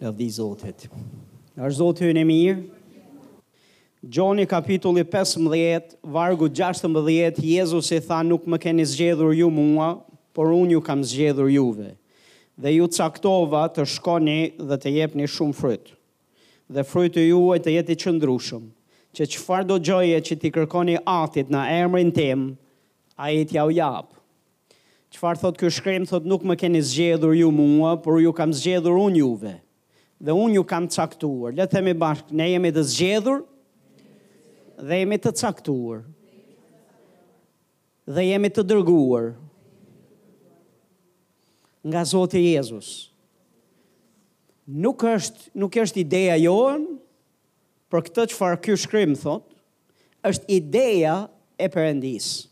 Lavdi Zotit. A është Zoti ynë i mirë? Gjoni kapitulli 15, vargu 16, Jezusi tha, nuk më keni zgjedhur ju mua, por unë ju kam zgjedhur juve. Dhe ju caktova të shkoni dhe të jepni shumë fryt. Dhe fryti juaj të jetë i qëndrushëm, që çfarëdo gjëje që t'i kërkoni atit në emrin tim, ai t'jua japë. Çfarë thotë ky shkrim? Thotë nuk më keni zgjedhur ju mua, por ju kam zgjedhur unë juve. Dhe unë ju kam caktuar. Le themi bashkë, ne jemi të zgjedhur dhe jemi të caktuar. Dhe jemi të dërguar nga Zoti Jezus. Nuk është, nuk është ideja jonë për këtë çfarë ky shkrim thotë, është ideja e Perëndisë.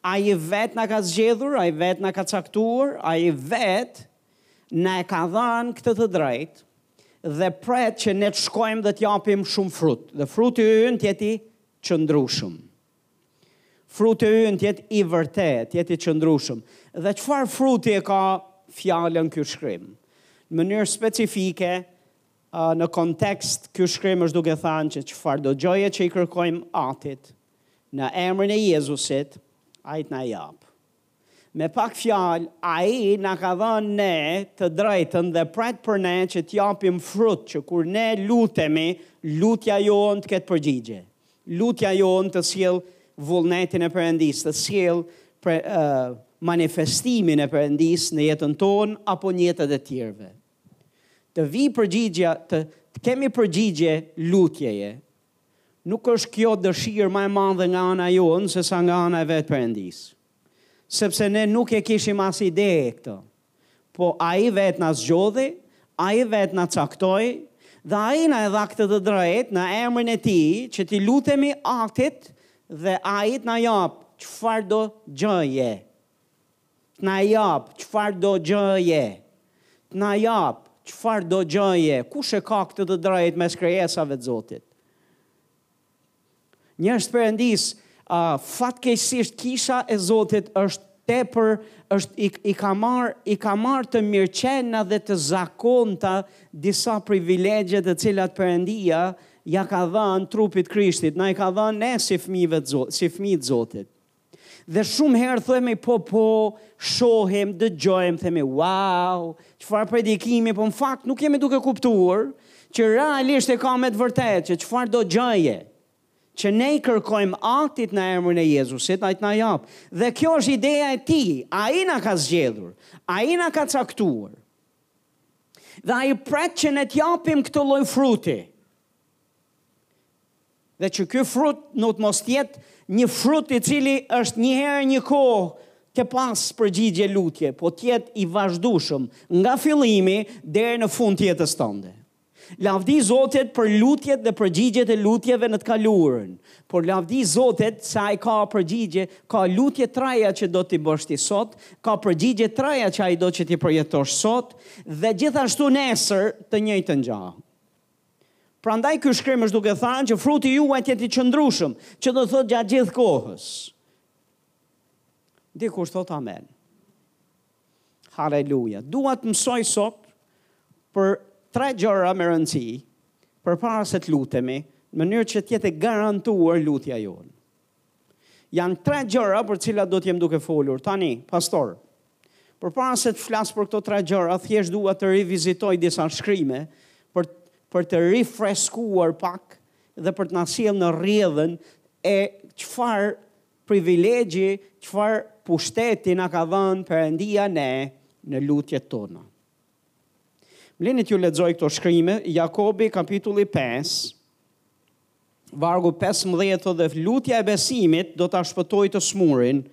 Ai vetë na ka zgjedhur, ai vetë na ka caktuar, ai vetë na e ka dhanë këtë të drejtë dhe pret që ne të shkojmë dhe të japim shumë frut, dhe fruti ynë të jetë i qëndrueshëm. Fruti ynë të jetë i vërtetë, të jetë i qëndrueshëm. Dhe çfarë fruti e ka fjalën ky shkrim? Në mënyrë specifike, në kontekst ky shkrim është duke thanë që çfarëdo gjëje që i kërkojmë Atit, Në emrin e Jezusit, Ai t'na japë. Me pak fjalë, Ai na ka dhënë ne të drejtën dhe pret për ne që të japim frut që kur ne lutemi, lutja jonë të ketë përgjigje. Lutja jonë të sjellë vullnetin e Perëndisë, të sjellë pre, uh, manifestimin e Perëndisë në jetën tonë apo në jetët e tjerëve. Të vijë përgjigja, të, të kemi përgjigje lutjeje, Nuk është kjo dëshirë ma e madhe nga ana jonë sesa nga ana e vetë Perëndisë. Sepse ne nuk e kishim as ide këtë. Po Ai vetë na zgjodhi, Ai vetë na caktoi dhe Ai na e dha këtë të drejtë në emrin e Tij që t'i lutemi Atit dhe Ai t'na japë çfarëdo gjëje. T'na japë çfarëdo gjëje! T'na japë çfarëdo gjëje! Kush e ka këtë të drejtë mes krijesave të Zotit? Njerëz të Perëndisë, uh, fatkeqësisht kisha e Zotit është tepër është i, i ka marrë i ka marrë të mirëqena dhe të zakonta disa privilegje të cilat Perëndia ja ka dhënë trupit Krishtit, na i ka dhënë ne si fëmijëve të Zotit, si fëmijë të Zotit. Dhe shumë herë themi po po, shohim, dëgjojmë, themi wow, çfarë predikimi, po në fakt nuk jemi duke kuptuar që realisht e ka me të vërtetë që çfarëdo gjëje që ne i kërkojmë Atit në emrin e Jezusit, ai të na japë. Dhe kjo është ideja e tij, ai na ka zgjedhur, ai na ka caktuar. Dhe ai pret që ne t'japim këtë lloj fruti. Dhe që ky frut nuk të mos të jetë një frut i cili është një herë një kohë të pas përgjigje lutje, po të jetë i vazhdueshëm nga fillimi deri në fund të jetës tënde. Lavdi Zotit për lutjet dhe përgjigjet e lutjeve në të kaluarën, por lavdi Zotit se ai ka përgjigje, ka lutje t'reja që do t'i bësh ti sot, ka përgjigje t'reja që ai do që t'i përjetosh sot dhe gjithashtu nesër të njëjtën gjë. Prandaj ky shkrim është duke thënë që fruti juaj të jetë i qëndrueshëm, që do të thotë gjatë gjithë kohës. Dikush thotë amen. Haleluja. Dua të mësoj sot për tre gjëra me rëndësi përpara se të lutemi, në mënyrë që të jetë e garantuar lutja jonë. Janë tre gjëra për të cilat do të jem duke folur. Tani, pastor, përpara se të flas për këto tre gjëra, thjesht dua të rivizitoj disa shkrime, për, për të rifreskuar pak dhe për të na sjell në rrjedhën e çfarë privilegji, çfarë pushteti na ka dhënë Perëndia ne në lutjet tona. Më lini t'ju lexoj këto shkrime, Jakobi kapitulli 5, Vargu pesëmbëdhjetë dhe lutja e besimit do ta shpëtojë të smurin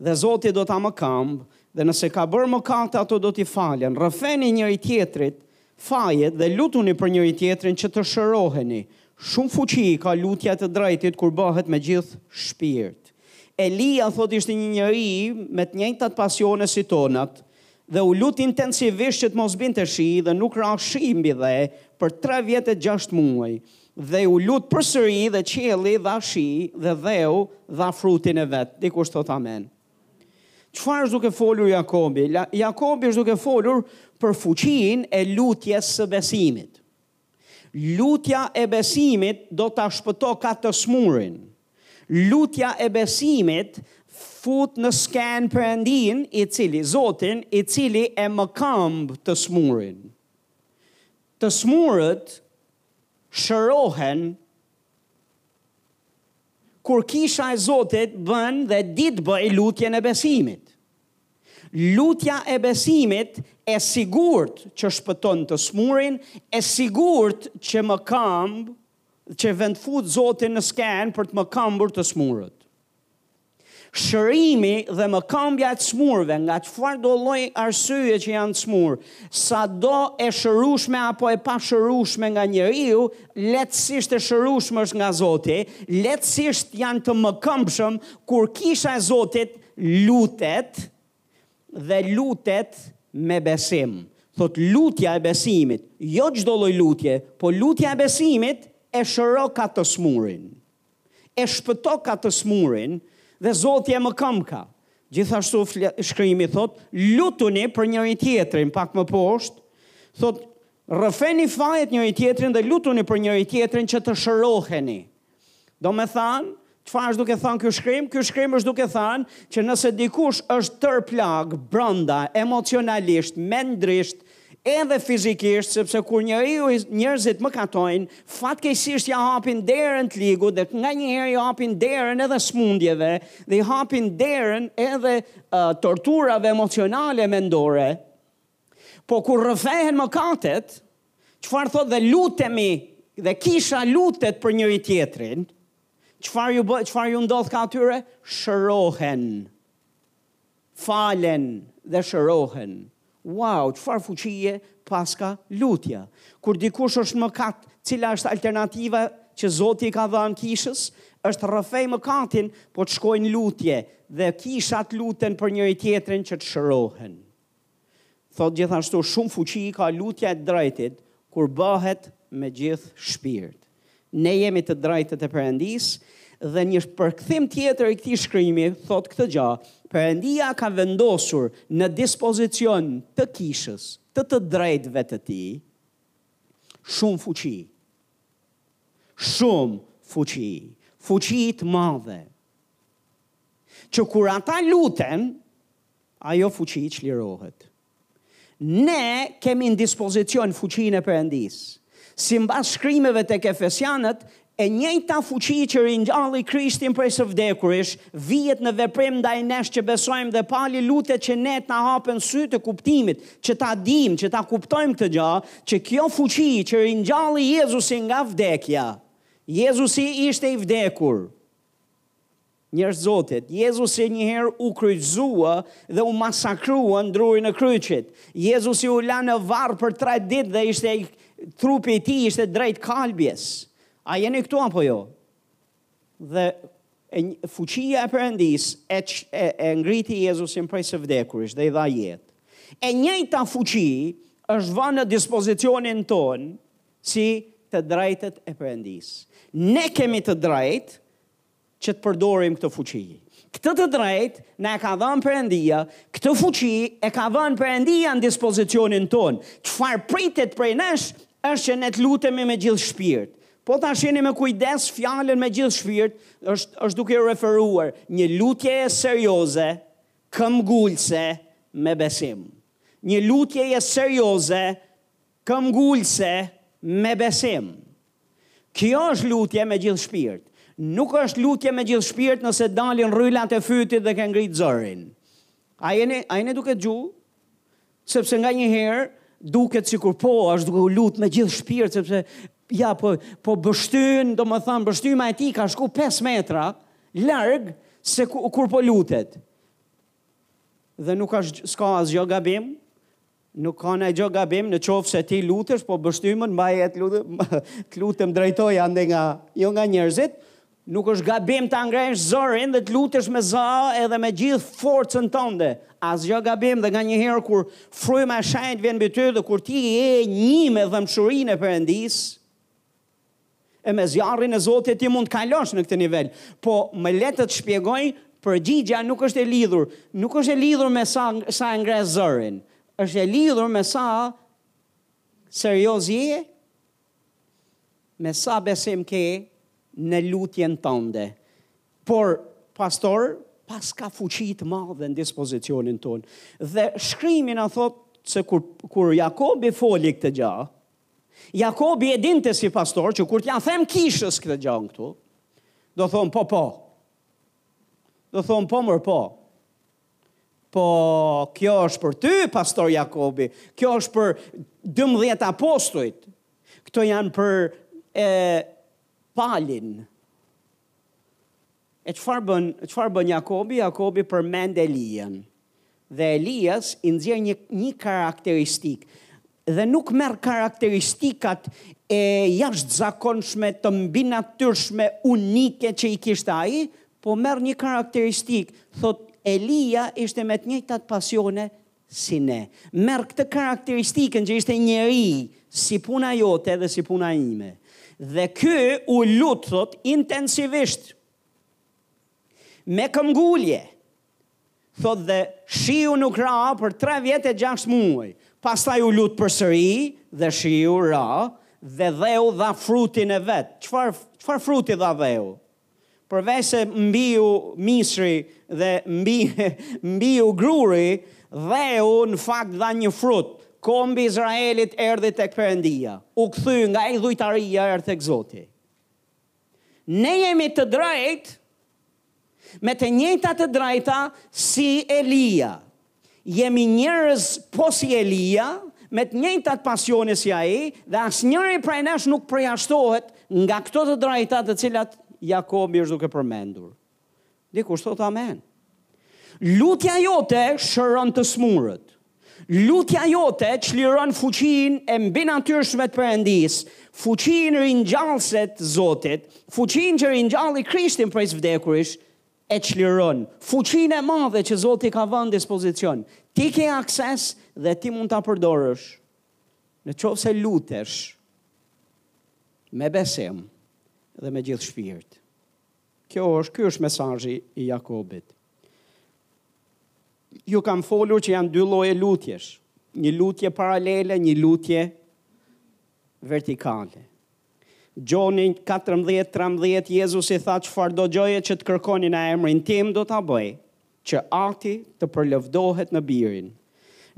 dhe Zoti do ta mëkëmbë dhe nëse ka bërë mëkate ato do t'i falen. Rrëfeni njëri-tjetrit fajet dhe lutuni për njëri-tjetrin që të shëroheni. Shumë fuqi ka lutja e të drejtit kur bëhet me gjithë shpirt. Elia thotë ishte një njeri me të njëjtat pasione si tonat, Dhe u lut intensivisht që të mos binte shi dhe nuk ra shi mbi dhe për tre vjet e gjashtë muaj. Dhe u lut përsëri dhe qielli dha shi dhe dheu dha frutin e vet. Dikush thotë amen. Çfarë është duke folur Jakobi? Jakobi është duke folur për fuqinë e lutjes së besimit. Lutja e besimit do ta shpëtoka të smurin. Lutja e besimit fut në skenë Perëndinë, i cili, Zotin, i cili e mëkëmb të smurin. Të smurët shërohen Kur Kisha e Zotit bën dhe di të bëjë lutjen e besimit. Lutja e besimit e sigurt që shpëton të smurin, e sigurt që mëkëmb, që vend, fut Zotin në skenë për të mëkëmbur të smurët. Shërimi dhe mëkëmbja e të smurve, nga çfarëdo lloj arsye që janë smur, sado e shërushme apo e pashërushme nga njeriu, lehtësisht e shërushme është nga Zoti, lehtësisht janë të mëkëmbshëm kur kisha e Zotit lutet dhe lutet me besim. Thotë lutja e besimit, jo çdo lloj lutje, po lutja e besimit e shëroka të smurin. E shpëtoka të smurin dhe Zoti e mëkëmbka. Gjithashtu shkrimi thotë, lutuni për njëri tjetrin, pak më poshtë thotë, rrëfeni fajet njëri tjetrin dhe lutuni për njëri tjetrin që të shëroheni. Domethanë, çfarë është duke thanë ky shkrim? Ky shkrim është duke thanë që nëse dikush është tërë plagë, brënda, emocionalisht, mendrisht, Edhe fizikisht, sepse kur njeriu, njerëzit mëkatojnë, fatkeqësisht ia hapin derën t'ligut dhe nganjëherë i hapin derën edhe sëmundjeve dhe i hapin derën edhe uh, torturave emocionale mendore. Po kur rrëfehen mëkatet, çfarë thotë dhe lutemi dhe kisha lutet për njëri tjetrin, çfarë ju bë, çfarë ju ndodhka atyre? Shërohen. Falen dhe shërohen. Uau, çfarë fuqie paska lutja! Kur dikush është n'mëkat, cila është alternativa që Zoti i ka dhënë kishës? Është rrëfej mëkatin, po të shkojë n'lutje, dhe kisha t'luten për njëri-tjetrin që të shërohen. Thotë gjithashtu shumë fuqi ka lutja e t'drejtit kur bëhet me gjithë shpirt. Ne jemi të drejtët e Perëndisë dhe një përkthim tjetër i këtij shkrimi thotë këtë gjë, Perëndia ka vendosur në dispozicion të kishës të të drejtëve të tij shumë fuqi. Shumë fuqi, fuqi të madhe. Që kur ata luten, Ajo fuqi çlirohet. Ne kemi n'dispozicion fuqinë e Perëndisë. Simbas shkrimeve tek Efesianët, e njëjta fuqi që ringjalli Krishtin prej së vdekurish, vihet në veprim ndaj nesh që besojmë dhe Pali lutet që ne t'na hapen sytë e kuptimit, që ta dimë, që ta kuptojmë këtë gjë, që kjo fuqi që ringjalli Jezusin nga vdekja. Jezusi ishte i vdekur. Njerëz Zotit. Jezusi njëherë u kryqëzua dhe u masakrua në drurin e kryqit. Jezusi u la në varr për tre ditë dhe ishte trupi i tij ishte drejt kalbjes. A jeni këtu apo jo? Dhe e, fuqia e Perëndisë e, e, e ngriti Jezusin prej së vdekurish dhe i dha jetë. E njëjta fuqi është vënë në dispozicionin tonë si të drejtët e Perëndisë. Ne kemi të drejtë që të përdorim këtë fuqi. Këtë të drejtë na e ka dhënë Perëndia, këtë fuqi e ka vënë Perëndia në dispozicionin tonë. Çfarë pritet prej nesh është që ne të lutemi me gjithë shpirt. Po ta shihni me kujdes fjalën me gjithë shpirt, është është duke iu referuar një lutjeje serioze, këmbëngulëse me besim. Një lutjeje serioze, Këmbëngulëse me besim. Kjo është lutje me gjithë shpirt. Nuk është lutje me gjithë shpirt nëse dalin rrylat e fytit dhe ke ngrit zërin. A jeni, a jeni duke dëgju? Sepse nganjëherë duket sikur po, është duke u lut me gjithë shpirt sepse ja po po pështyn, domethënë pështyma e tij ka shku 5 metra larg se kur po lutet. Dhe nuk është s'ka asgjë gabim, Nuk ka nai gjo gabim në qoftë se ti lutesh, po pështymën mbaje, të lutem, të lutem drejtoj ande nga, jo nga njerëzit, nuk është gabim ta ngresh zërin dhe të lutesh me zë edhe me gjithë forcën tënde. Asgjë gabim dhe nganjëherë kur fryma e shenjtë vjen mbi ty dhe kur ti je një me dhembshurinë e Perëndisë, E me zjarrin e Zotit ti mund të kalosh në këtë nivel. Po më le të të shpjegoj, përgjigja nuk është e lidhur, nuk është e lidhur me sa sa e ngre zërin. Është e lidhur me sa serioz je, me sa besim ke në lutjen tënde. Por pastor, paska fuqi të madhe në dispozicionin tonë. Dhe shkrimi na thotë se kur kur Jakobi foli këtë gjë, Jakobi e dinte si pastor që kur t'ja them kishës këtë gjënë këtu, do thonë po po. Do thonë po mor po. Po kjo është për ty, pastor Jakobi, kjo është për 12 apostujt, këto janë për e, Palin. E çfarë bën, çfarë bën Jakobi? Jakobi përmend Elijen. Dhe Elijas i nxjerr një një karakteristikë dhe nuk merr karakteristikat e jashtëzakonshme, të mbinatyrshme, unike që i kishte ai, po merr një karakteristikë, thotë Elija ishte me të njëjtat pasione si ne. Merr këtë karakteristikën që ishte njeri si puna jote dhe si puna ime. Dhe ky u lut thot intensivisht. Me këmbngulje. Thot dhe shiu nuk ra për 3 vjet e 6 muaj. Pastaj u lut përsëri dhe shiu ra dhe dheu dha frutin e vet. Çfarë fruti dha dheu? Përveçse mbiu misri dhe mbi, mbiu gruri, dheu në fakt dha një frut, kombi i Izraelit erdhi tek Perëndia, u kthy nga idhujtaria erdhi tek Zoti. Ne jemi të drejtë me të njëjta të drejta si Elia. Jemi njerëz po si Elia, me të njëjtat pasione si ai dhe asnjëri prej nesh nuk përjashtohet nga këto të drejta të cilat Jakobi është duke përmendur. Dikush thot amen. Lutja jote shëron të smurët. Lutja jote çliron fuqinë e mbinatyrshme të Perëndis, fuqinë ringjallëse të Zotit, fuqinë që ringjalli Krishtin prej së vdekurish, e çliron fuqinë e madhe që Zoti ka vënë në dispozicion. Ti ke akses dhe ti mund ta përdorësh. Në qoftë se lutesh me besim dhe me gjithë shpirt. Kjo është, ky është mesazhi i Jakobit. Ju kam folur që janë dy lloje lutjesh. Një lutje paralele, një lutje vertikale. Gjoni katërmbëdhjetë trembëdhjetë Jezusi tha çfarëdo gjëje që të kërkoni në emrin tim do ta bëj, që Ati të përlëvdohet në Birin.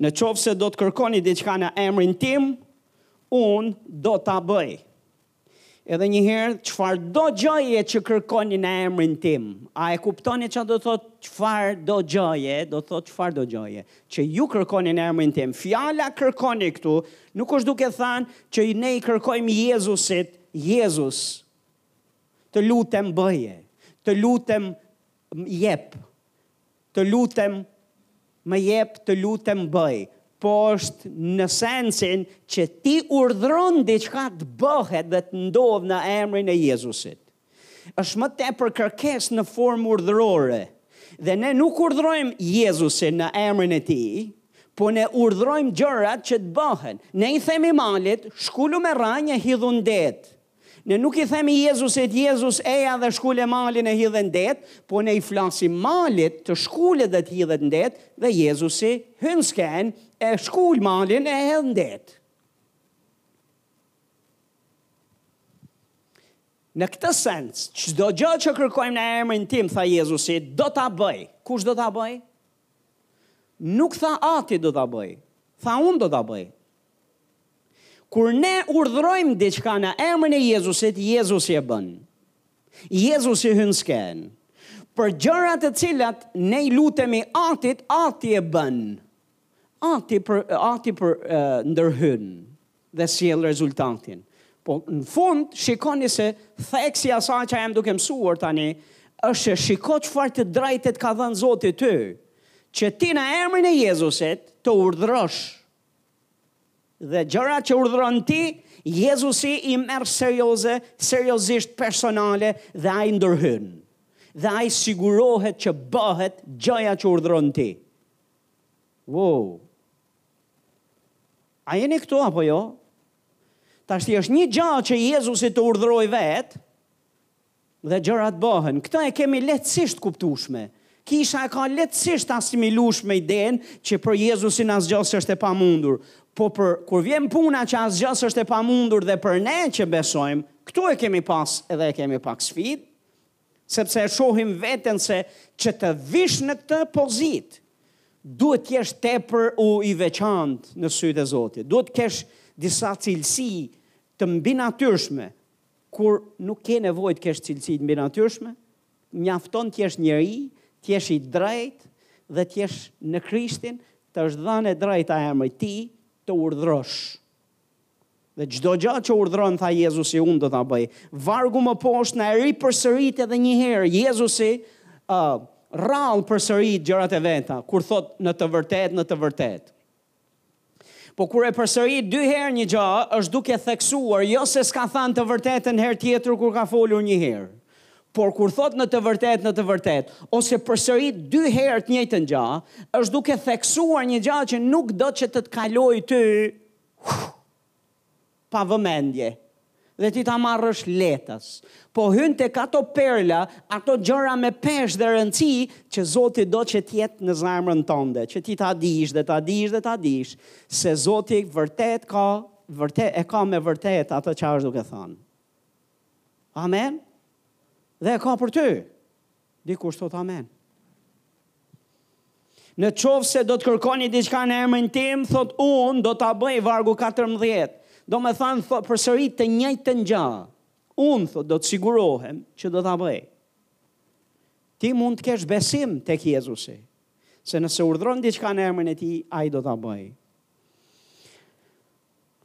Në qoftë se do të kërkoni diçka në emrin tim, unë do ta bëj. Edhe një herë, çfarëdo gjëje që kërkoni në emrin tim. A e kuptoni ça do të thotë çfarëdo gjëje? Do të thotë çfarëdo gjëje. Që ju kërkoni në emrin tim. Fjala kërkoni këtu nuk është duke thanë që ne i kërkojmë Jezusit, Jezus, të lutem bëje, të lutem jep, të lutem më jep, të lutem bëj, po është në sensin që ti urdhron diçka të bëhet dhe të ndodhë në emrin e Jezusit. Është më tepër kërkesë në formë urdhërore. Dhe ne nuk urdhërojmë Jezusin në emrin e tij, po ne urdhërojmë gjërat që të bëhen. Ne i themi malit, shkulu me rranjë e hidhu në det. Ne nuk i themi Jezusit, Jezus eja dhe shkule malin e hidhe në det, po ne i flasim malit të shkulet dhe të hidhet në det, dhe Jezusi hyn në skenë e shkul malin e hedh në det. Në këtë sens, çdo gjë që kërkojmë në emrin tim, tha Jezusi, do ta bëj. Kush do ta bëj? Nuk tha Ati do ta bëj. Tha unë do ta bëj. Kur ne urdhërojmë diçka në emrin e Jezusit, Jezusi e bën. Jezusi hyn në skenë. Për gjëra të cilat ne i lutemi Atit, Ati e bën. Ati për Ati për uh, ndërhyn. dhe sjell rezultatin. Po në fund shikoni se theksi i asaj që jam duke mësuar tani është që shiko çfarë të drejtë të ka dhënë Zoti ty, që ti në emrin e Jezusit të urdhërosh. Dhe gjërat që urdhëron ti, Jezusi i merr serioze, seriozisht personale dhe ai ndërhyn. Dhe ai sigurohet që bëhet gjëja që urdhëron ti. Wow, A jeni këtu apo jo? Tashti është një gjë që Jezusi të urdhërojë vetë dhe gjërat bëhen. Këtë e kemi lehtësisht të kuptueshme. Kisha e ka lehtësisht të asimilueshme idenë që për Jezusin asgjë s'është e pamundur. Po për kur vjen puna që asgjë s'është e pamundur dhe për ne që besojmë, këtu e kemi pas edhe e kemi pak sfidë. Sepse e shohim veten se që të vish në këtë pozitë, duhet të jesh tepër u i veçantë në sytë e Zotit. Duhet të kesh disa cilësi të mbinatyrshme, kur nuk ke nevojë të kesh cilësi të mbinatyrshme, mjafton të jesh njeri, të jesh i drejtë dhe të jesh në Krishtin, të është dhënë e drejta e emrit të tij, të urdhërosh. Dhe çdo gjë që urdhëron, tha Jezusi, unë do ta bëj. Vargu më poshtë na e ripërsërit edhe një herë. Jezusi ë uh, rrallë përsërit gjërat e veta, kur thotë në të vërtetë, në të vërtetë. Po kur e përsërit dy herë një gjë, është duke theksuar jo se s'ka thënë të vërtetën herë tjetër kur ka folur një herë. Por kur thotë në të vërtetë, në të vërtetë, ose përsërit dy herë të njëjtën gjë, është duke theksuar një gjë që nuk do që të të kalojë ty Pa vëmendje. Dhe ti ta marrësh lehtas. Po hyn tek ato perla, ato gjëra me peshë dhe rëndësi që Zoti do që të jetë në zemrën tënde, që ti ta dish dhe ta dish dhe ta dish se Zoti vërtet ka, vërtet e ka me vërtet atë që është duke thënë. Amen. Dhe e ka për ty. Dikush thotë amen. Në qoftë se do të kërkoni diçka në emrin tim, thotë unë do ta bëj vargu 14. Domethënë thotë, përsërit të njëjtën gjë. Unë thotë do të sigurohem që do ta bëj. Ti mund të kesh besim tek Jezusi. Se nëse urdhëron diçka në emrin e tij, ai do ta bëjë.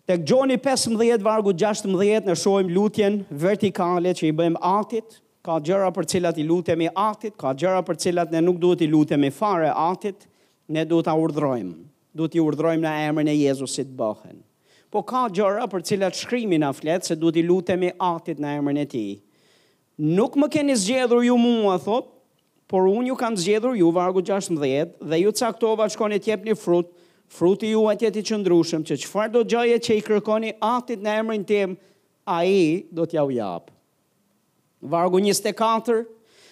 Tek Gjoni pesëmbëdhjetë vargu gjashtëmbëdhjetë ne shohim lutjen vertikale që i bëjmë Atit, ka gjëra për të cilat i lutemi Atit, ka gjëra për të cilat ne nuk duhet t'i lutemi fare Atit, ne duhet ta urdhërojmë, duhet t'i urdhërojmë në emrin e Jezusit bëhen. Po ka gjëra për të cilat Shkrimi na flet se duhet t'i lutemi Atit në emrin e Tij. Nuk më keni zgjedhur ju mua, thotë, por unë ju kam zgjedhur ju, vargu gjashtëmbëdhjetë, dhe ju caktova të shkoni të jepni frut, fruti juaj të jetë i qëndrueshëm, që çfarëdo gjëje që i kërkoni Atit në emrin tim, Ai do t'jua japë. Vargu njëzet e katër,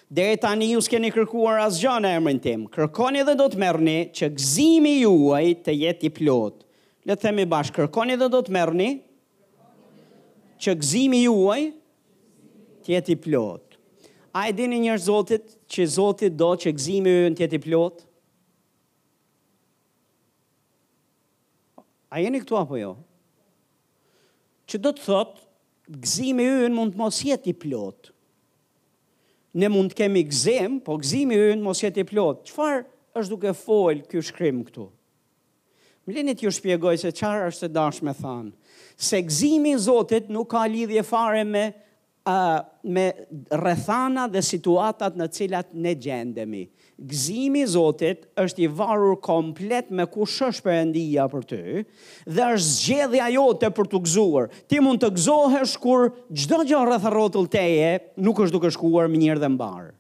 Deri tani ju s'keni kërkuar asgjë në emrin tim. Kërkoni dhe do të merrni, që gëzimi juaj të jetë i plotë. Le të themi bashkë, kërkoni dhe do të merrni, që gëzimi juaj Të jetë i plotë. A e dini njerëz të Zotit, që Zoti do që gëzimi ynë të jetë i plotë? A jeni këtu apo jo? Që do të thotë, gëzimi ynë mund të mos jetë i plotë. Ne mund të kemi gëzim, po gëzimi ynë mos jetë i plotë. Çfarë është duke folë ky shkrim këtu? Më lini t'ju shpjegoj se çfarë është e dashme thënë. Se gëzimi i Zotit nuk ka lidhje fare me me rrethanat dhe situatat në të cilat ne gjendemi. Gëzimi i Zotit është i varur komplet me kush është Perëndia për ty dhe është zgjedhja jote për t'u gëzuar. Ti mund të gëzohesh kur çdo gjë rreth rrotull teje nuk është duke shkuar mirë dhe mbarë.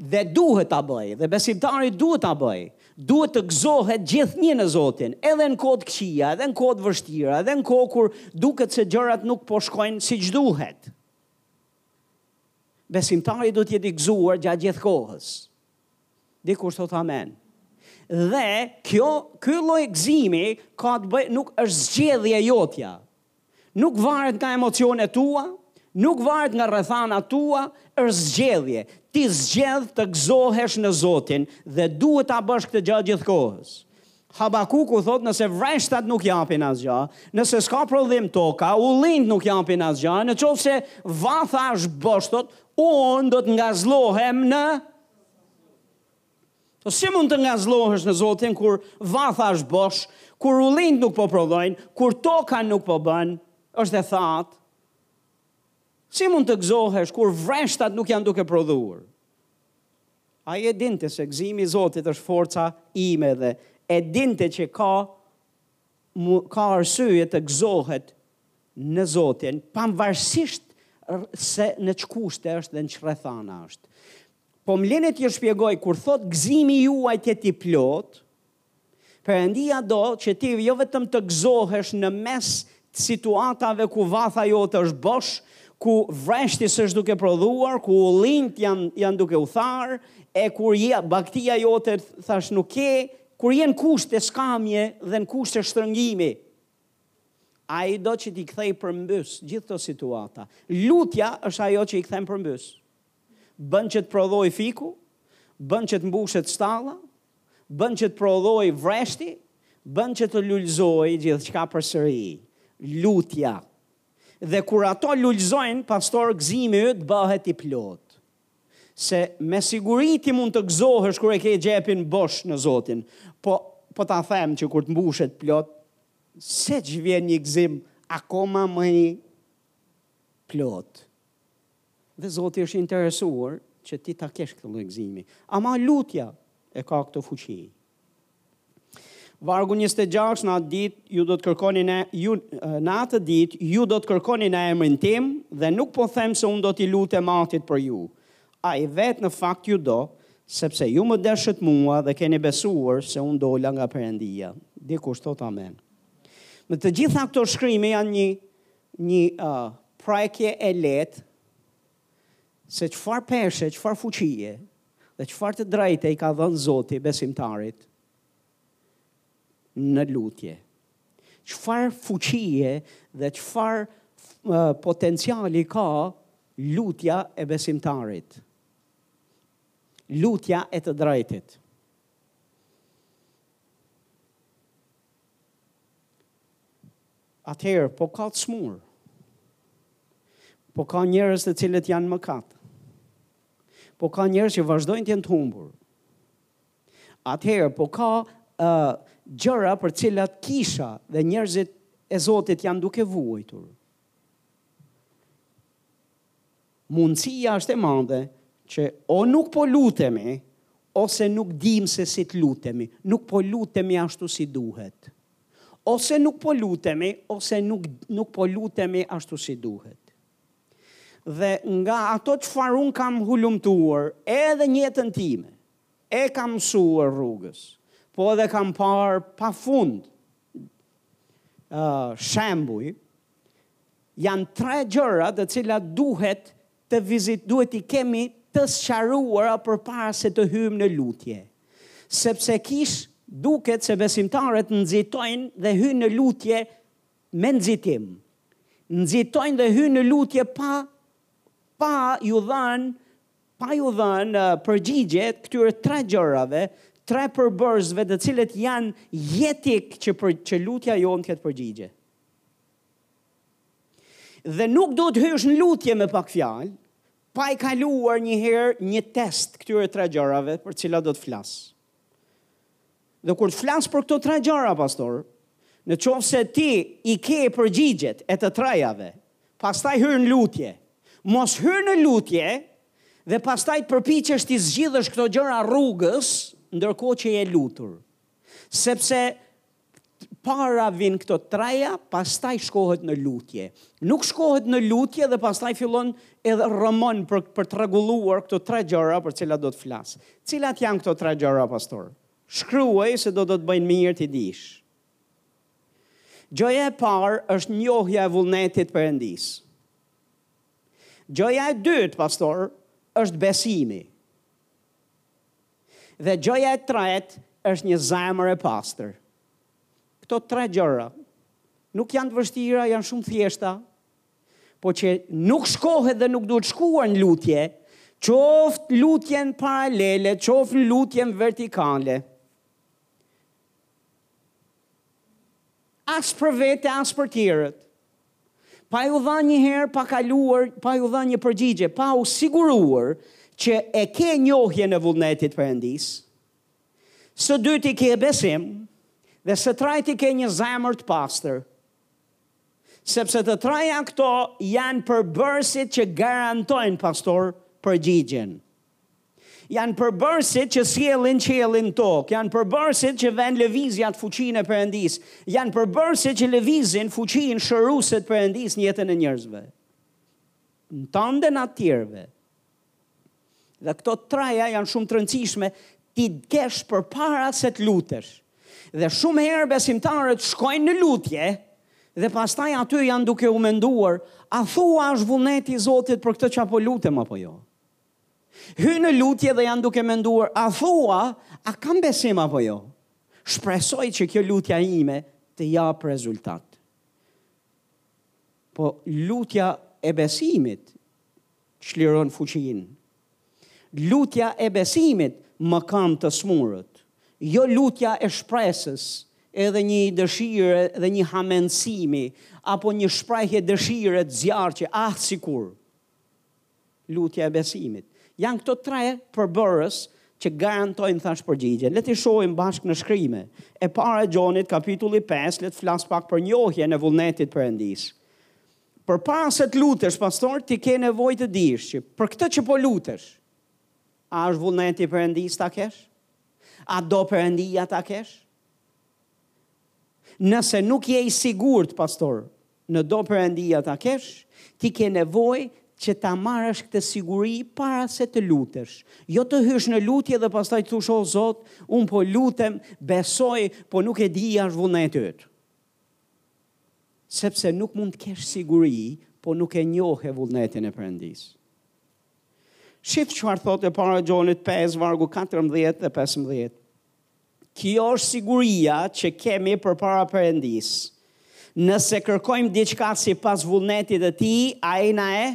Dhe duhet ta bëjë, dhe besimtari duhet ta bëjë. Duhet të gëzohet gjithnjë në Zotin, edhe në kohë të këqija, edhe në kohë të vështira, edhe në kohë kur duket se gjërat nuk po shkojnë siç duhet. Besimtari duhet të jetë i gëzuar gjatë gjithë kohës. Dikush të thotë amen. Dhe kjo ky lloj gëzimi ka të bëjë nuk është zgjedhje jotja. Nuk varet nga emocionet tua, nuk varet nga rrethanat tua, është zgjedhje. Ti zgjedh të gëzohesh në Zotin dhe duhet ta bësh këtë gjatë gjithë kohës. Habakuku thotë nëse vreshtat nuk japin asgjë, nëse s'ka prodhim toka, ullinjtë nuk japin asgjë, në qoftë se vatha është bosh, thotë, unë do të ngazllohem në Po si mund të ngazllohesh në Zotin kur vatha është bosh, kur ullinjtë nuk po prodhojnë, kur toka nuk po bën, është e thatë? Si mund të gëzohesh kur vreshtat nuk janë duke prodhuar? Ai e dinte se gëzimi i Zotit është forca ime dhe e dinte që ka ka arsye të gëzohet në Zotin, pavarësisht se në ç'kushte është dhe në ç'rrethana është. Po më lini t'ju shpjegoj kur thotë gëzimi juaj të jetë i plotë, Perëndia do që ti jo vetëm të gëzohesh në mes të situatave ku vatha jote është bosh, ku vreshti s'është duke prodhuar, ku ullinjtë janë janë duke u tharë, e kur je bagëtia jote thash nuk ke Kur je në kushte skamje dhe në kushte shtrëngimi, ai do që t'i kthejë përmbys gjithë këto situata. Lutja është ajo që i kthen përmbys. Bën që të prodhojë fiku, bën që të mbushet stalla, bën që të prodhojë vreshti, bën që të lulëzojë gjithçka përsëri. Lutja. Dhe kur ato lulëzojnë, pastaj gëzimi yt bëhet i plotë. Se me siguri ti mund të gëzohesh kur e ke xhepin bosh në Zotin. Po po ta them që kur të mbushet plot, seç vjen një gëzim akoma më i plotë. Dhe Zoti është interesuar që ti ta kesh këtë lloj gëzimi. Ama lutja e ka këtë fuqi. Vargu 26 në atë ditë ju do të kërkoni në ju në atë ditë ju do të kërkoni në emrin tim dhe nuk po them se unë do t'i lutem Atit për ju. Ai vetë në fakt ju do, sepse ju më deshët mua dhe keni besuar se unë dola nga Perëndia. Dikush thotë amen. Me të gjitha këto shkrime janë një një uh, prekje e lehtë se çfarë peshe, çfarë fuqie dhe çfarë të drejte i ka dhënë Zoti besimtarit në lutje. Çfarë fuqie dhe çfarë potenciali ka lutja e besimtarit. Lutja e të drejtit. Atëherë, po ka të sëmurë. Po ka njerëz të cilët janë në mëkat. Po ka njerëz që vazhdojnë të jenë të humbur. Atëherë, po ka uh, gjëra për cilat kisha dhe njerëzit e Zotit janë duke vuajtur. Mundësia është e madhe që o nuk po lutemi, ose nuk dimë se si të lutemi, nuk po lutemi ashtu si duhet. Ose nuk po lutemi, ose nuk, nuk po lutemi ashtu si duhet. Dhe nga ato çfarë unë kam hulumtuar, edhe në jetën time, e kam mësuar rrugës, po edhe kam parë pafund uh, shembuj, Janë tre gjëra të cilat duhet të vizit, duhet t'i kemi të sqaruara përpara se të hyjmë në lutje. Sepse kishë duket se besimtarët nxitojnë dhe hyjnë në lutje me nxitim. Nxitojnë dhe hyjnë në lutje pa pa iu dhënë pa iu dhënë uh, përgjigje këtyre tre gjërave, tre përbërësve të cilët janë jetikë që për, që lutja jonë të ketë përgjigje. Dhe nuk duhet të hysh në lutje me pak fjalë, pa i kaluar një herë një test këtyre tre gjërave për të cilat do të flas. Dhe kur të flas për këto tre gjëra pastor, në qoftë se ti i ke përgjigjet e të trejave, pastaj hyr në lutje. Mos hyr në lutje dhe pastaj të përpiqesh t'i zgjidhësh këto gjëra rrugës, ndërkohë që je lutur. Sepse Para vin këto treja, pastaj shkohet në lutje. Nuk shkohet në lutje dhe pastaj fillon edhe rrëmon për për të rregulluar këto tre gjëra për të cilat do të flas. Cilat janë këto tre gjëra pastor? Shkruaj se do të të bëjnë mirë t'i dish. Gjëja e parë është njohja e vullnetit Perëndisë. Gjëja e dytë, pastor, është besimi. Dhe gjëja e tretë është një zemër e pastër. Këto tre gjëra nuk janë të vështira, janë shumë thjeshta, po që nuk shkohet dhe nuk duhet shkuar në lutje, qoftë lutjen paralele, qoftë lutjen vertikale. As për vete, as për tjerët. Pa iu dha një herë, pa kaluar, pa iu dha një përgjigje, pa u siguruar që e ke njohjen e vullnetit Perëndisë, së dyti ke besim, dhe së treti ke një zemër të pastër, sepse të treja këto janë përbërësit që garantojnë pastor përgjigjen. Janë përbërësit që sjellin qiellin në tokë, janë përbërësit që vënë në lëvizje fuqinë e Perëndisë, janë përbërësit që lëvizin fuqinë shëruese të Perëndisë në jetën e njerëzve. Në tënden e të tjerëve. Dhe këto treja janë shumë të rëndësishme t'i kesh përpara se të lutesh. Dhe shumë herë besimtarët shkojnë në lutje, dhe pastaj aty janë duke u menduar, a thua është vullneti i Zotit për këtë që po lutem apo jo? Hyjnë në lutje dhe janë duke menduar, a thua, a kam besim apo jo? Shpresoj që kjo lutja ime të japë rezultat. Po lutja e besimit çliron fuqinë. Lutja e besimit mëkëmb të sëmurët. Jo lutja e shpresës, edhe një dëshire edhe një hamendësimi, apo një shprehje dëshire të zjarrtë që ah sikur. Lutja e besimit. Janë këto tre përbërës që garantojnë thash përgjigjen. Le t'i shohim bashkë në shkrime. E para e Gjonit, kapitulli 5, le të flas pak për njohjen e vullnetit të Perëndisë. Përpara se të lutesh, pastor, ti ke nevojë të dish që për këtë që po lutesh, a është vullneti i Perëndisë ta kesh? A do Perëndia ta kesh? Nëse nuk je i sigurt, pastor, Në do Perëndia ta kesh, ti ke nevojë që ta marrësh këtë siguri para se të lutesh. Jo të hysh në lutje dhe pastaj të thuash o Zot, unë po lutem, besoj, po nuk e di a është vullneti yt. Sepse nuk mund të kesh siguri, po nuk e njohe vullnetin e Perëndisë. Shih çfarë thotë e para e Gjonit 5 vargu 14 dhe 15. Kjo është siguria që kemi përpara Perëndisë. Nëse kërkojmë diçka sipas vullnetit të Tij, Ai na e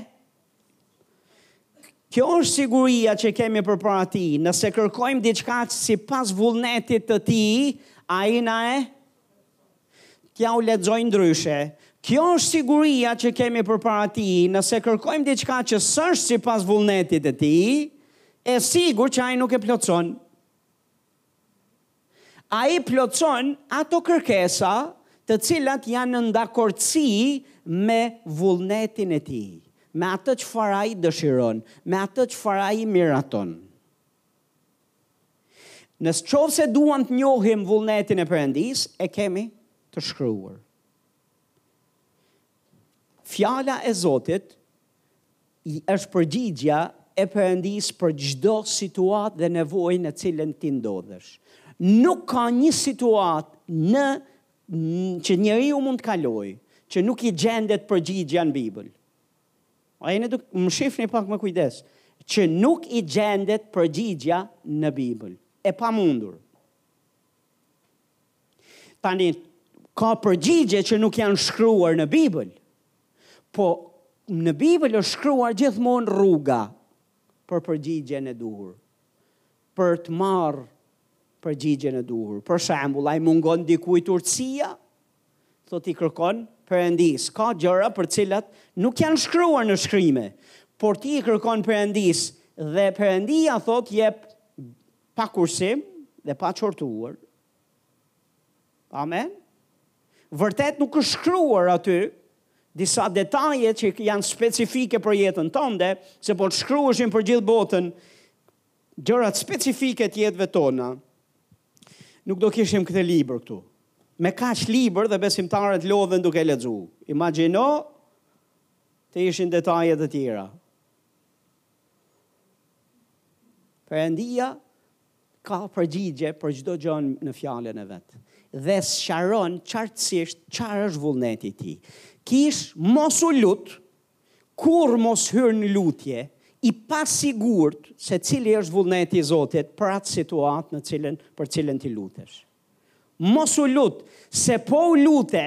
Kjo është siguria që kemi përpara Tij. Nëse kërkojmë diçka sipas vullnetit të Tij, Ai na e T'jua lexoj ndryshe. Kjo është siguria që kemi përpara Tij. Nëse kërkojmë diçka që s'është sipas vullnetit të Tij, e sigurt që Ai nuk e plotëson. Ai plotëson ato kërkesa të cilat janë në dakordësi me vullnetin e tij, me atë çfarë ai dëshiron, me atë çfarë ai miraton. Në qoftë se duam të njohim vullnetin e Perëndisë, e kemi të shkruar. Fjala e Zotit është përgjigjja e Perëndisë për çdo situatë dhe nevojë në të cilën ti ndodhesh. Nuk ka një situatë që njeriu mund të kalojë, që nuk i gjendet përgjigjja në Bibël. A jeni duke, më shihni pak me kujdes, që nuk i gjendet përgjigjja në Bibël. E pamundur. Tani, ka përgjigje që nuk janë shkruar në Bibël, po në Bibël është shkruar gjithmonë rruga për përgjigjen e duhur, për të marrë përgjigjen e duhur. Për shembull, a i mungon dikujt urtësia, thotë t'i kërkojë Perëndisë. Ka gjëra për të cilat nuk janë shkruar në shkrime, por ti i kërkon Perëndisë dhe Perëndia thotë jep pa kursim dhe pa qortuar Amen? Vërtet nuk është shkruar aty disa detaje që janë specifike për jetën tënde, se po të shkruheshin për gjithë botën gjërat specifike të jetëve tona. Nuk do kishim këtë libër këtu. Me kaq libër dhe besimtarët lodhen duke lexu. Imagjino të ishin detaje të tjera. Perëndia Ka përgjigje për çdo gjë në fjalën e vet dhe sqaron qartësisht çfarë është vullneti i tij. Kishë, mos u lut, kurrë mos hyr në lutje, i pasigurt se cili është vullneti i Zotit për atë situatë në të cilën për të cilën ti lutesh. Mos u lut, se po u lute,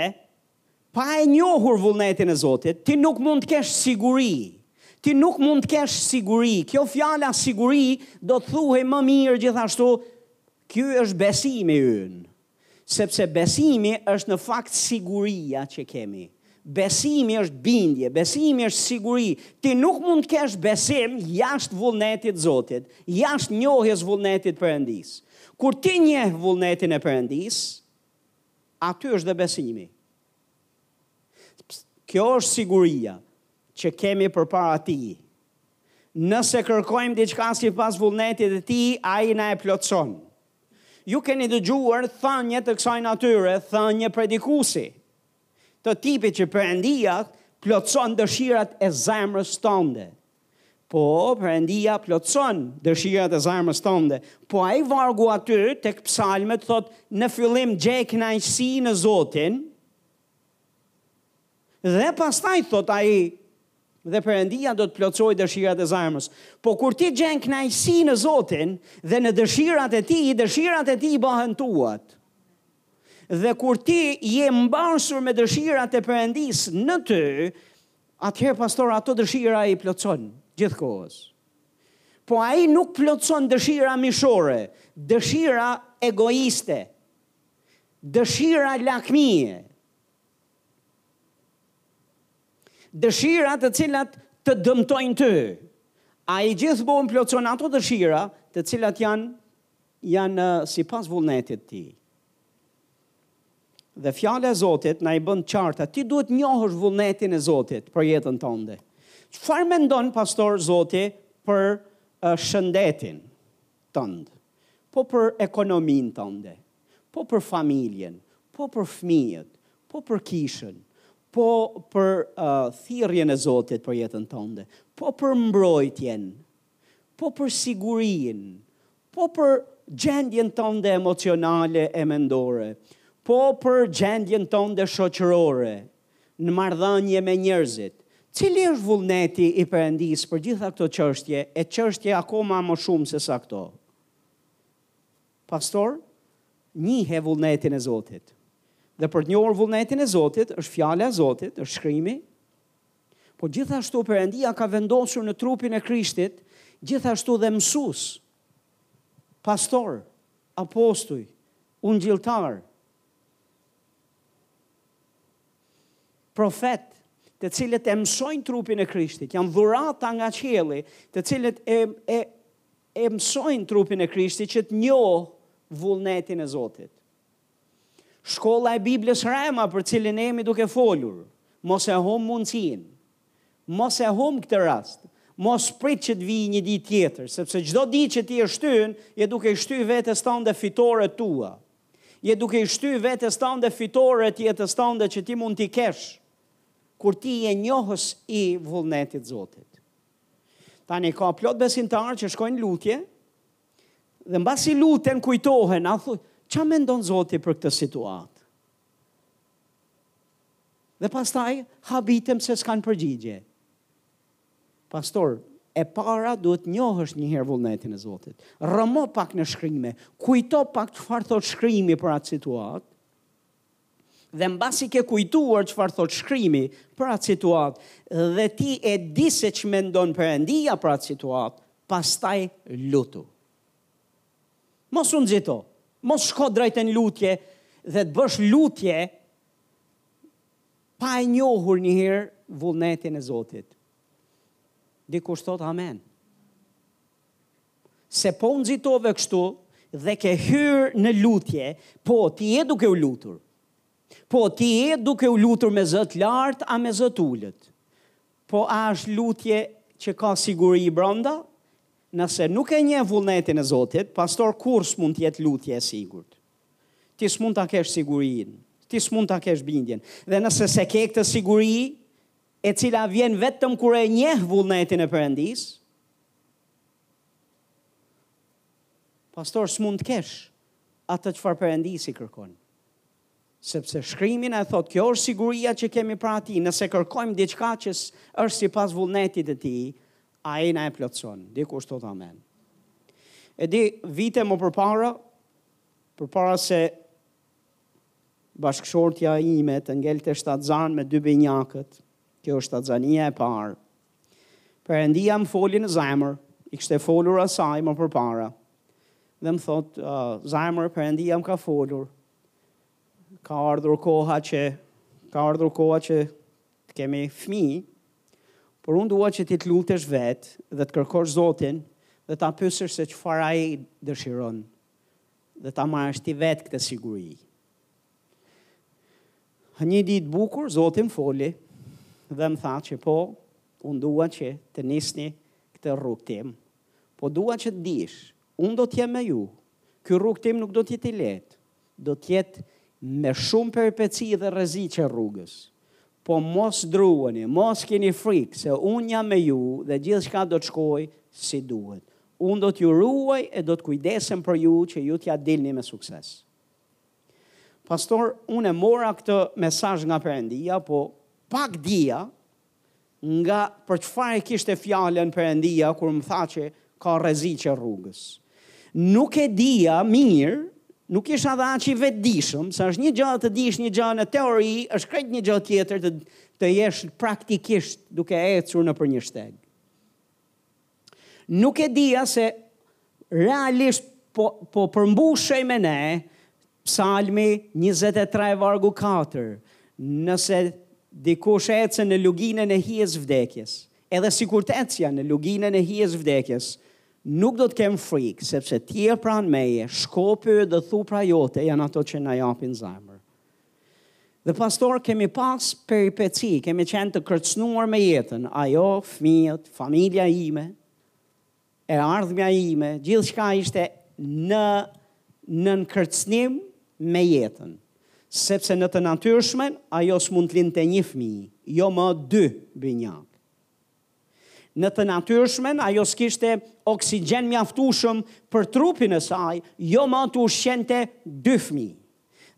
Pa e njohur vullnetin e Zotit, ti nuk mund të kesh siguri. Ti nuk mund të kesh siguri. Kjo fjala siguri do të thuhej më mirë gjithashtu, ky është besimi ynë. Sepse besimi është në fakt siguria që kemi. Besimi është bindje, besimi është siguri. Ti nuk mund të kesh besim jashtë vullnetit të Zotit, jashtë njohjes së vullnetit të Perëndisë. Kur ti njeh vullnetin e Perëndisë, Aty është dhe besimi. Kjo është siguria që kemi përpara tij. Nëse kërkojmë diçka sipas vullnetit të tij, ai na e plotëson. Ju keni dëgjuar thënie të kësaj natyre, thënie predikuesi, të tipit që Perëndia plotëson dëshirat e zemrës tonde. Po, Perëndia plotëson dëshirat e zemrës tënde. Po ai vargu aty tek Psalmet thotë në fillim gjej kënaqësi në Zotin. Dhe pastaj thotë ai dhe Perëndia do të plotësojë dëshirat e zemrës. Po kur ti gjen kënaqësi në Zotin dhe në dëshirat e tij, dëshirat e tij bëhen tuat. Dhe kur ti je mbarsur me dëshirat e Perëndisë në ty, Atëherë pastaj ato dëshira ai i plotëson gjithë kohës. Po ai nuk plotëson dëshira mishore, dëshira egoiste. Dëshira lakmie. Dëshira të cilat të dëmtojnë ty. Ai gjithmonë plotëson ato dëshira të cilat janë janë sipas vullnetit të tij. Dhe fjala e Zotit na i bën të qarta, ti duhet të njohësh vullnetin e Zotit për jetën tënde. Çfarë mendon pastor Zoti për uh, shëndetin tënd? Po për ekonominë tënde, po për familjen, po për fëmijët, po për kishën, po për uh, thirrjen e Zotit për jetën tënde, po për mbrojtjen po për sigurinë, po për gjendjen tënde emocionale e mendore, po për gjendjen tënde shoqërore, në marrëdhënie me njerëzit. Cili është vullneti i Perëndisë për gjitha këto çështje e çështje akoma më shumë se sa këto? Pastor, njihe vullnetin e Zotit. Dhe për të njohur vullnetin e Zotit, është fjala e Zotit, është shkrimi, Po gjithashtu Perëndia ka vendosur në trupin e Krishtit gjithashtu dhe mësues, pastorë, apostuj, ungjilltarë, profetë, të cilët e mësojnë trupin e Krishtit, janë dhurata nga qielli, të cilët e e e mësojnë trupin e Krishtit që të njohë vullnetin e Zotit. Shkolla e Biblës Rhema për cilën jemi duke folur, mos e humb mundësinë. Mos e humb këtë rast. Mos prit që të vijë një ditë tjetër, sepse çdo ditë që ti e shtyn, je duke i shty vetes tënde fitoret e tua. Je duke i shty vetes tënde fitoret e jetës tënde që ti mund t'i kesh kur ti je njohës i vullnetit Zotit. Tani ka plot besimtarë që shkojnë lutje, Dhe mbasi luten, kujtohen, a thu, ça mendon Zoti për këtë situatë? Dhe pastaj, habiten se s'kanë përgjigje. Pastor, e para duhet njohësh një herë vullnetin e Zotit. Rrëmo pak në shkrime, kujto pak çfarë thotë shkrimi për atë situatë, Dhe mbasi ke kujtuar çfarë thotë Shkrimi për atë situatë dhe ti e di se ç'mendon Perëndia për atë situatë, pastaj lutu. Mos u nxito, mos shko drejt në lutje dhe të bësh lutje pa e njohur një herë vullnetin e Zotit. Dikush thotë amen. Se po u nxitove kështu dhe ke hyrë në lutje, po ti je duke u lutur. Po ti je duke u lutur me zë të lartë a me zë të ulët. Po a është lutje që ka siguri brenda? Nëse nuk e njeh vullnetin e Zotit, pastor kurrë s'mund të jetë lutje e sigurt. Ti s'mund ta kesh sigurinë, ti s'mund ta kesh bindjen. Dhe nëse s'e ke këtë siguri, e cila vjen vetëm kur e njeh vullnetin e Perëndisë, Pastor, s'mund të kesh atë çfarë Perëndisi kërkon. Sepse shkrimi na thotë, kjo është siguria që kemi para tij, nëse kërkojmë diçka që është sipas vullnetit të tij, ai na e plotëson. Dikush thotë amen. E di vite më përpara, përpara se bashkëshortja ime të ngelte shtatzan me dy binjakët, kjo është shtatzënia e parë, Perëndia më foli në zemër, i kishte folur asaj më përpara. Dhe më thot, uh, zemër Perëndia më ka folur. Ka ardhur koha që ka ardhur koha që të kemi fëmijë. Por unë dua që ti të lutesh vet dhe të kërkosh Zotin dhe ta pyesësh se çfarë ai dëshiron dhe ta marrësh ti vet këtë siguri. Një ditë të bukur Zoti më foli dhe më tha që po, unë dua që të nisni këtë rrugëtim. Po dua që të dish, unë do të jem me ju. Ky rrugëtim nuk do të jetë i lehtë. Do të jetë me shumë peripeci dhe rreziqe rrugës. Po mos druhuni, mos keni frikë se unë jam me ju dhe gjithçka do të shkojë si duhet. Unë do t'ju ruaj e do të kujdesem për ju që ju t'ia dilni me sukses. Pastor, unë e mora këtë mesazh nga Perëndia, po pak dija, nga për çfarë e kishte fjalën Perëndia kur më tha që ka rreziqe rrugës. Nuk e dija mirë, nuk isha dhe aq i vetëdijshëm, se është një gjë të dish një gjë në teori, është krejt një gjë tjetër të të jesh praktikisht duke ecur nëpër një shteg. Nuk e dija se realisht po, po përmbushej me ne psalmi 23 vargu 4, nëse dikush ecë në luginën e hijes vdekjes, edhe sikur të ecja në luginën e hijes vdekjes, nuk do të kem frikë, sepse ti je pranë meje, shkopi dhe thupra jote janë ato që na japin zemër. Dhe pastor kemi pas peripeci, kemi qenë të kërcënuar me jetën, ajo, fëmijët, familja ime, e ardhmja ime, gjithçka ishte në nën kërcnim me jetën. Sepse në të natyrshmen, ajo s'mund të lindte një fëmijë, jo më dy binjakë. Në të natyrshmen, ajo s'kishte oksigjen mjaftueshëm për trupin e saj, jo më të ushqente dy fëmijë.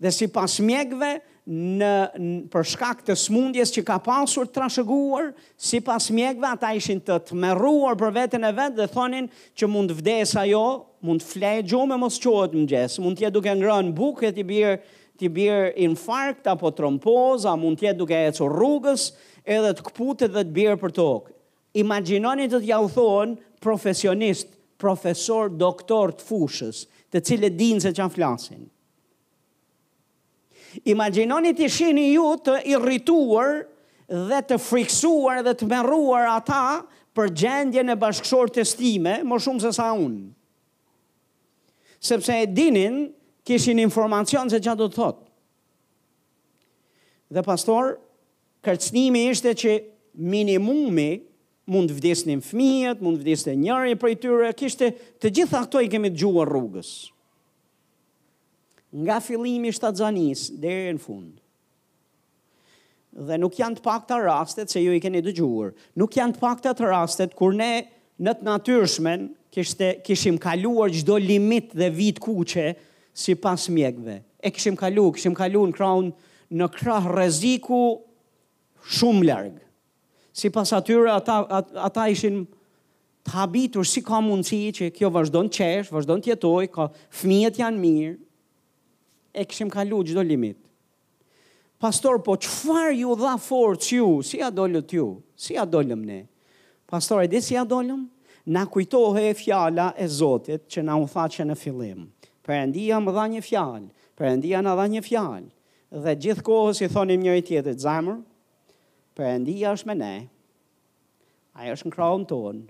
Dhe sipas mjekëve, në për shkak të sëmundjes që ka pasur të trashëguar, sipas mjekëve ata ishin të tmerruar për veten e vet dhe thonin që mund të vdesë ajo, mund të flejë gjumë e mos çohet mëngjes, mund të jetë duke ngrënë bukë e t'i bjerë T'i bjerë infarkt apo tromboza, mund të jetë duke ecur rrugës, edhe të këputet dhe të bjerë për tokë. Imagjinoni t'jua thonë profesionistë, profesorë, doktorë të fushës, të cilët dinë se çfarë flasin. Imagjinoni t'i shihni ju të irituar dhe të frikësuar dhe të tmerruar ata për gjendjen e bashkëshortes time, më shumë se sa unë. Sepse e dinin, kishin informacion se çfarë do të thotë. Dhe pastor, kërcënimi ishte që minimumi mund të vdesnin fëmijët, mund të vdesnin njëri prej tyre, kishte të gjitha këto i kemi dëgjuar rrugës. Nga fillimi i shtatzanisë deri në fund. Dhe nuk janë të pakta rastet se ju i keni dëgjuar. Nuk janë të pakta të rastet kur ne në të natyrshmen kishte kishim kaluar çdo limit dhe vijë të kuqe sipas mjekëve. E kishim kalu, kishim kalu në krahun në krah rreziku shumë larg. Sipas atyre ata at, ata ishin të habitur si ka mundësi që kjo vazhdon të qeshë, vazhdon të jetojë, ka fëmijët janë mirë. E kishim kalu çdo limit. Pastor, po çfarë ju dha forcë ju? Si ia dolët ju? Si ia dolëm ne? Pastor, e di si ia dolëm? Na kujtohej fjala e Zotit që na u tha që në fillim. Perëndia më dha një fjalë, Perëndia na dha një fjalë. Dhe gjithë kohës i thonim njëri-tjetrit, zemër, Perëndia është me ne. Ai është në krahun tonë.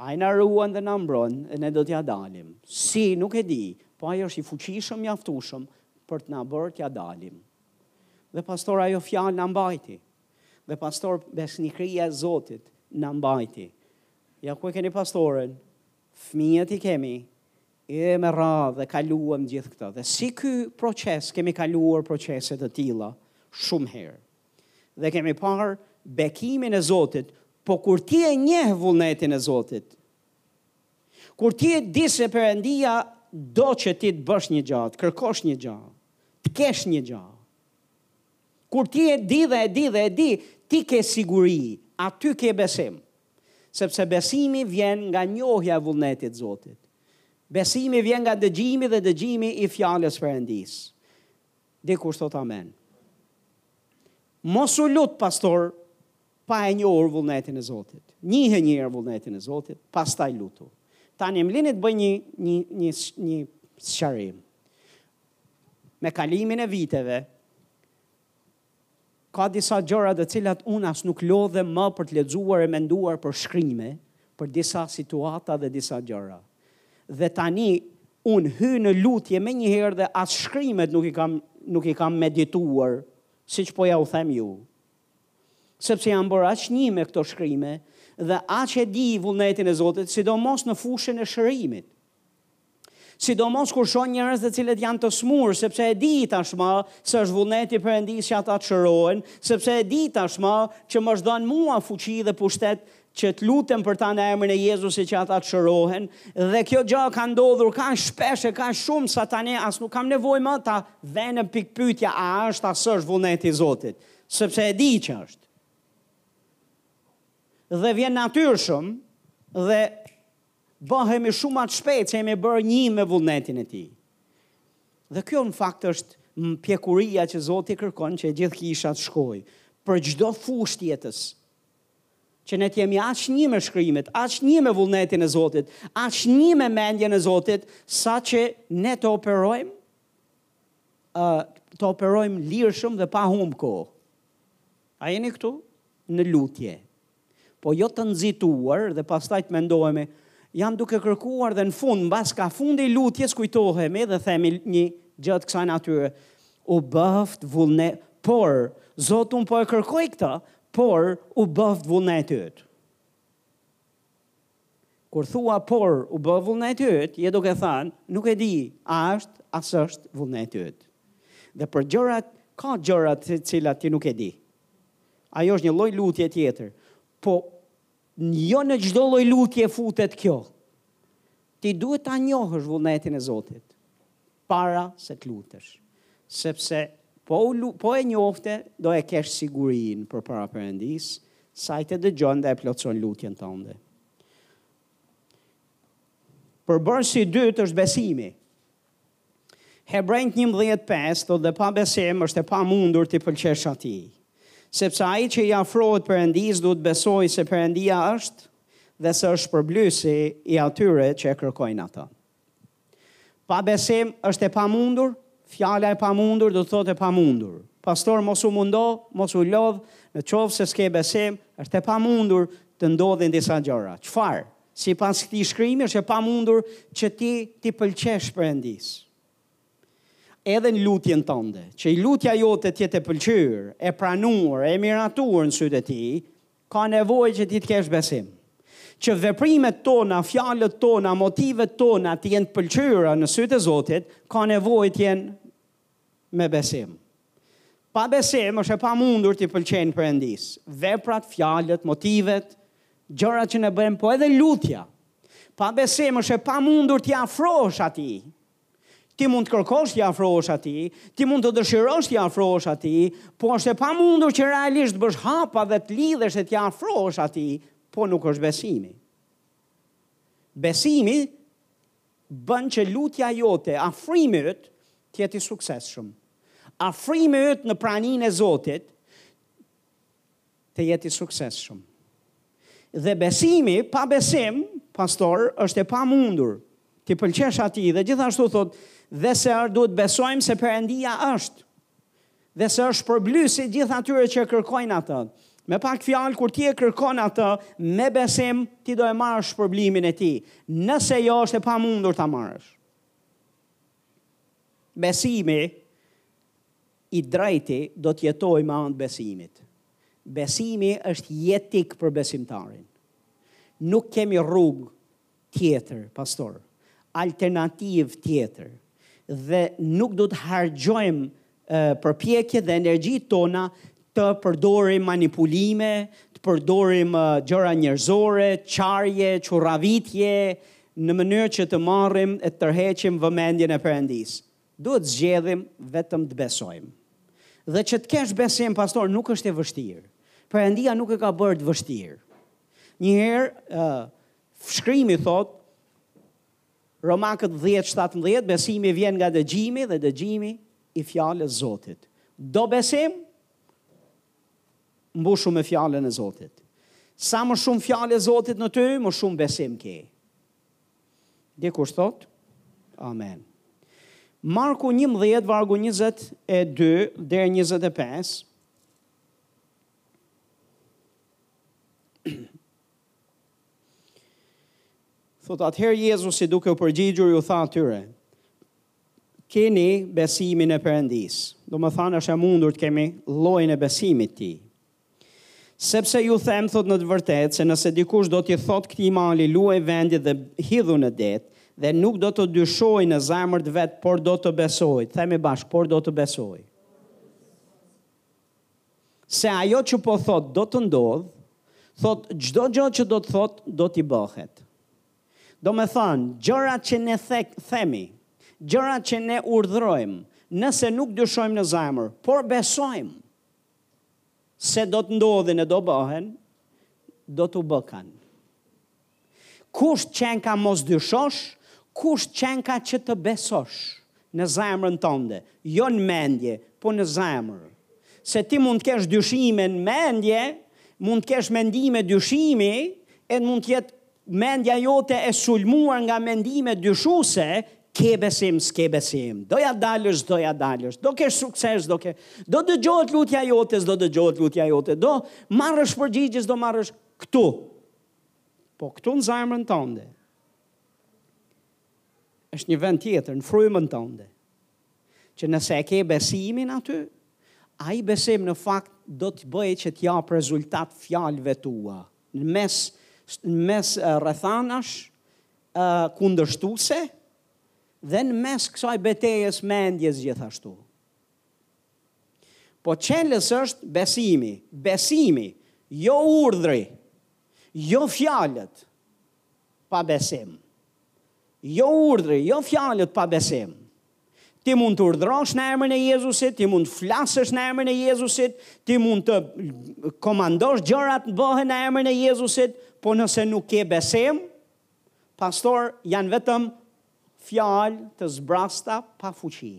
Ai na ruan dhe na mbron e ne do t'ia dalim. Si, nuk e di, po ai është i fuqishëm mjaftushëm për të na bërë t'ia dalim. Dhe pastor ajo fjalë na mbajti. Dhe pastor besnikëria e Zotit na mbajti. Ja ku e keni pastoren, fëmijët i kemi, e me radhë dhe kaluam gjithë këto. Dhe si ky proces, kemi kaluar procese të tilla shumë herë. Dhe kemi parë bekimin e Zotit, po kur ti e njeh vullnetin e Zotit, kur ti e di se Perëndia do që ti të bësh një gjë, të kërkosh një gjë, të kesh një gjë. Kur ti e di dhe e di dhe e di, ti ke siguri, aty ke besim. Sepse besimi vjen nga njohja e vullnetit të Zotit. Besimi vjen nga dëgjimi dhe dëgjimi i fjalës Perëndisë. Dikush thotë amen. Mos u lut pastor pa e njohur vullnetin e Zotit. Njihe një herë vullnetin e Zotit, pastaj lutu. Tani më lini të bëj një një një një sqarim. Me kalimin e viteve Ka disa gjëra të cilat unë as nuk lodhem më për të lexuar e menduar për shkrime, për disa situata dhe disa gjëra. Dhe tani unë hy në lutje menjëherë dhe as shkrimet nuk i kam nuk i kam medituar, siç po ja u them ju. Sepse jam bërë aq një me këto shkrime dhe aq e di vullnetin e Zotit, sidomos në fushën e shërimit. Sidomos kur shoh njerëz të cilët janë të smur, sepse e di tashmë se është vullneti i Perëndisë që ata të shërohen, sepse e di tashmë që më është dhënë mua fuqi dhe pushtet që të lutem për ta në emrin e Jezusit që ata të shërohen, dhe kjo gjë ka ndodhur kaq shpesh e kaq shumë sa tani as nuk kam nevojë më ta vë në pikëpyetje a është a s'është vullneti i Zotit, sepse e di që është. Dhe vjen natyrshëm dhe Bëhemi shumë më të shpejtë se jemi bërë një me vullnetin e tij. Dhe kjo në fakt është pjekuria që Zoti kërkon që e gjithë kisha të shkojë për çdo fushë të jetës. Që ne të jemi aq një me shkrimet, aq një me vullnetin e Zotit, aq një me mendjen e Zotit, sa që ne të operojmë të operojmë lirshëm dhe pa humbë kohë. A jeni këtu në lutje? po jo të nxituar dhe pastaj të mendohemi, jam duke kërkuar dhe në fund, mbase ka fundi i lutjes kujtohemi dhe themi një gjë të kësaj natyre. U bëft vullne, por Zot unë po e kërkoj këtë, por u bëft vullneti yt. Kur thua por u bëft vullneti yt, je duke thënë, nuk e di a është a s'është vullneti yt. Dhe për gjërat, ka gjëra të cilat ti nuk e di. Ajo është një lloj lutje tjetër. Po jo në çdo lloj lutje futet kjo. Ti duhet ta njohësh vullnetin e Zotit. para se të lutesh. Sepse po po e njofte, do e kesh sigurinë përpara Perëndisë, se ai të dëgjon dhe e plotëson lutjen tënde. Përbërësi i dytë është besimi. Hebrenjt 11:5 thotë dhe pa besim është e pamundur t'i pëlqesh atij. Sepse ai që i afrohet Perëndisë duhet të besojë se Perëndia është dhe se është shpërblyesi i atyre që e kërkojnë atë. Pa besim është e pamundur, fjala e pamundur do të thotë e pamundur. Pastor mos u mundo, mos u lodh, në qoftë se s'ke besim, është e pamundur të ndodhin disa gjëra. Çfarë? Sipas këtij shkrimi është e pamundur që ti t'i pëlqesh Perëndisë. Edhe në lutjen tënde, që lutja jote të jetë e pëlqyer, e pranuar, e miratuar në sytë e tij, Ka nevojë që ti të kesh besim. Që veprimet tona, fjalët tona, motivet tona të jenë të pëlqyera në sytë e Zotit, ka nevojë të jenë me besim. Pa besim është e pamundur t'i pëlqejmë Perëndisë. Veprat, fjalët, motivet, gjërat që ne bëjmë, po edhe lutja. Pa besim është e pamundur t'i afrohesh atij. Ti mund të kërkosh t'i afrohesh atij, ti mund të dëshirosh t'i afrohesh atij, po është e pamundur që realisht të bësh hapa dhe të lidhesh e t'i afrohesh atij, po nuk është besimi. Besimi bën që lutja jote, afrimi yt, të jetë i suksesshëm. Afrimi yt në praninë e Zotit Të jetë i suksesshëm. Dhe besimi, pa besim, pastor, është e pamundur t'i pëlqesh atij dhe gjithashtu thotë, dhe se duhet të besojmë se Perëndia është. Dhe se është shpërblyesi i gjithë atyre që e kërkojnë atë. Me pak fjalë kur ti e kërkon atë me besim, ti do e marrësh shpërblimin e tij. Nëse jo është e pamundur ta marrësh. Besimi I drejti do të jetojë me anë të besimit. Besimi është jetik për besimtarin. Nuk kemi rrugë tjetër, pastor, alternativë tjetër dhe nuk do të harxhojmë përpjekjet dhe energjitë tona të përdorim manipulime, të përdorim gjëra njerëzore, qarje, qurravitje, në mënyrë që të marrim e të tërheqim vëmendjen e Perëndisë. Duhet të zgjedhim vetëm të besojmë. Dhe që të kesh besim, pastor, nuk është e vështirë. Perëndia nuk e ka bërë të vështirë. Një herë, uh, shkrimi thotë, Romakët 10-17, besimi vjen nga dëgjimi dhe dëgjimi i fjalës Zotit. Do besim, mbushu me fjallën e Zotit. Sa më shumë fjalë e Zotit në ty, më shumë besim ke. Dikush thotë Amen. Marku 11, vargu 22 dhe 25, thotë atëherë Jezusi duke u përgjigjur iu tha atyre, keni besimin e Perëndisë. Domethanë është e mundur të kemi llojin e besimit të tij. Sepse ju them thotë në të vërtetë se nëse dikush do t'i thotë këtij mali luaj vendit dhe hidhu në det, dhe nuk do të dyshojë në zemër të vet por do të besojë, themi bashkë por do të besojë. Se ajo që po thotë do të ndodhë, thotë çdo gjë që do të thotë do t'i bëhet. Domethënë, gjërat që ne thek, themi, gjërat që ne urdhrojmë, nëse nuk dyshojmë në zemër, por besojmë, se do të ndodhin e do bëhen, do t'u bëkan. Kusht qenka mos dyshosh, kusht qenka që të besosh në zemrën tënde, jo në mendje, po në zemër. Se ti mund të kesh dyshime në mendje, mund të kesh mendime dyshimi, e mund të jetë Mendja jote e sulmuar nga mendime dyshuese, ke besim, s'ke besim, do ja dalësh, s'do ja dalësh, do kesh sukses, s'do ke, do dëgjohet lutja jote, s'do dëgjohet lutja jote, do marrësh përgjigje, s'do marrësh këtu. Po këtu në zemrën tënde. Është një vend tjetër në frymën tënde. Që nëse e ke besimin aty, ai besim në fakt do të bëjë që të japë rezultat fjalëve tua. në mes në mes rrethanash kundërshtuese dhe në mes kësaj betejës së mendjes gjithashtu. Po çelës është besimi, besimi, jo urdhri, jo fjalët pa besim. Jo urdhri, jo fjalët pa besim. Ti mund të urdhërosh në emrin e Jezusit, ti mund të flasësh në emrin e Jezusit, ti mund të komandosh gjërat të bëhen në emrin e Jezusit, po nëse nuk ke besim, pastaj janë vetëm fjalë të zbrasta pa fuqi.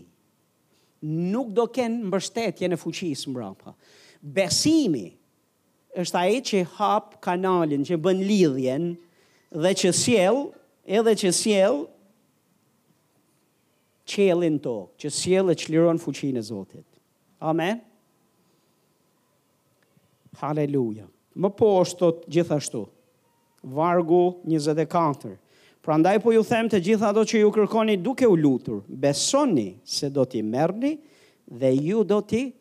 Nuk do kenë mbështetjen e fuqisë mbrapa. Besimi është ai që hap kanalin, që bën lidhjen dhe që sjell, edhe që sjell qiellin në tokë, që sjell e çliron fuqinë e Zotit. Amen. Haleluja. Më poshtë thotë gjithashtu. Vargu 24. Prandaj po ju them të gjitha ato që ju kërkoni duke u lutur, besoni se do t'i merrni dhe ju do t'i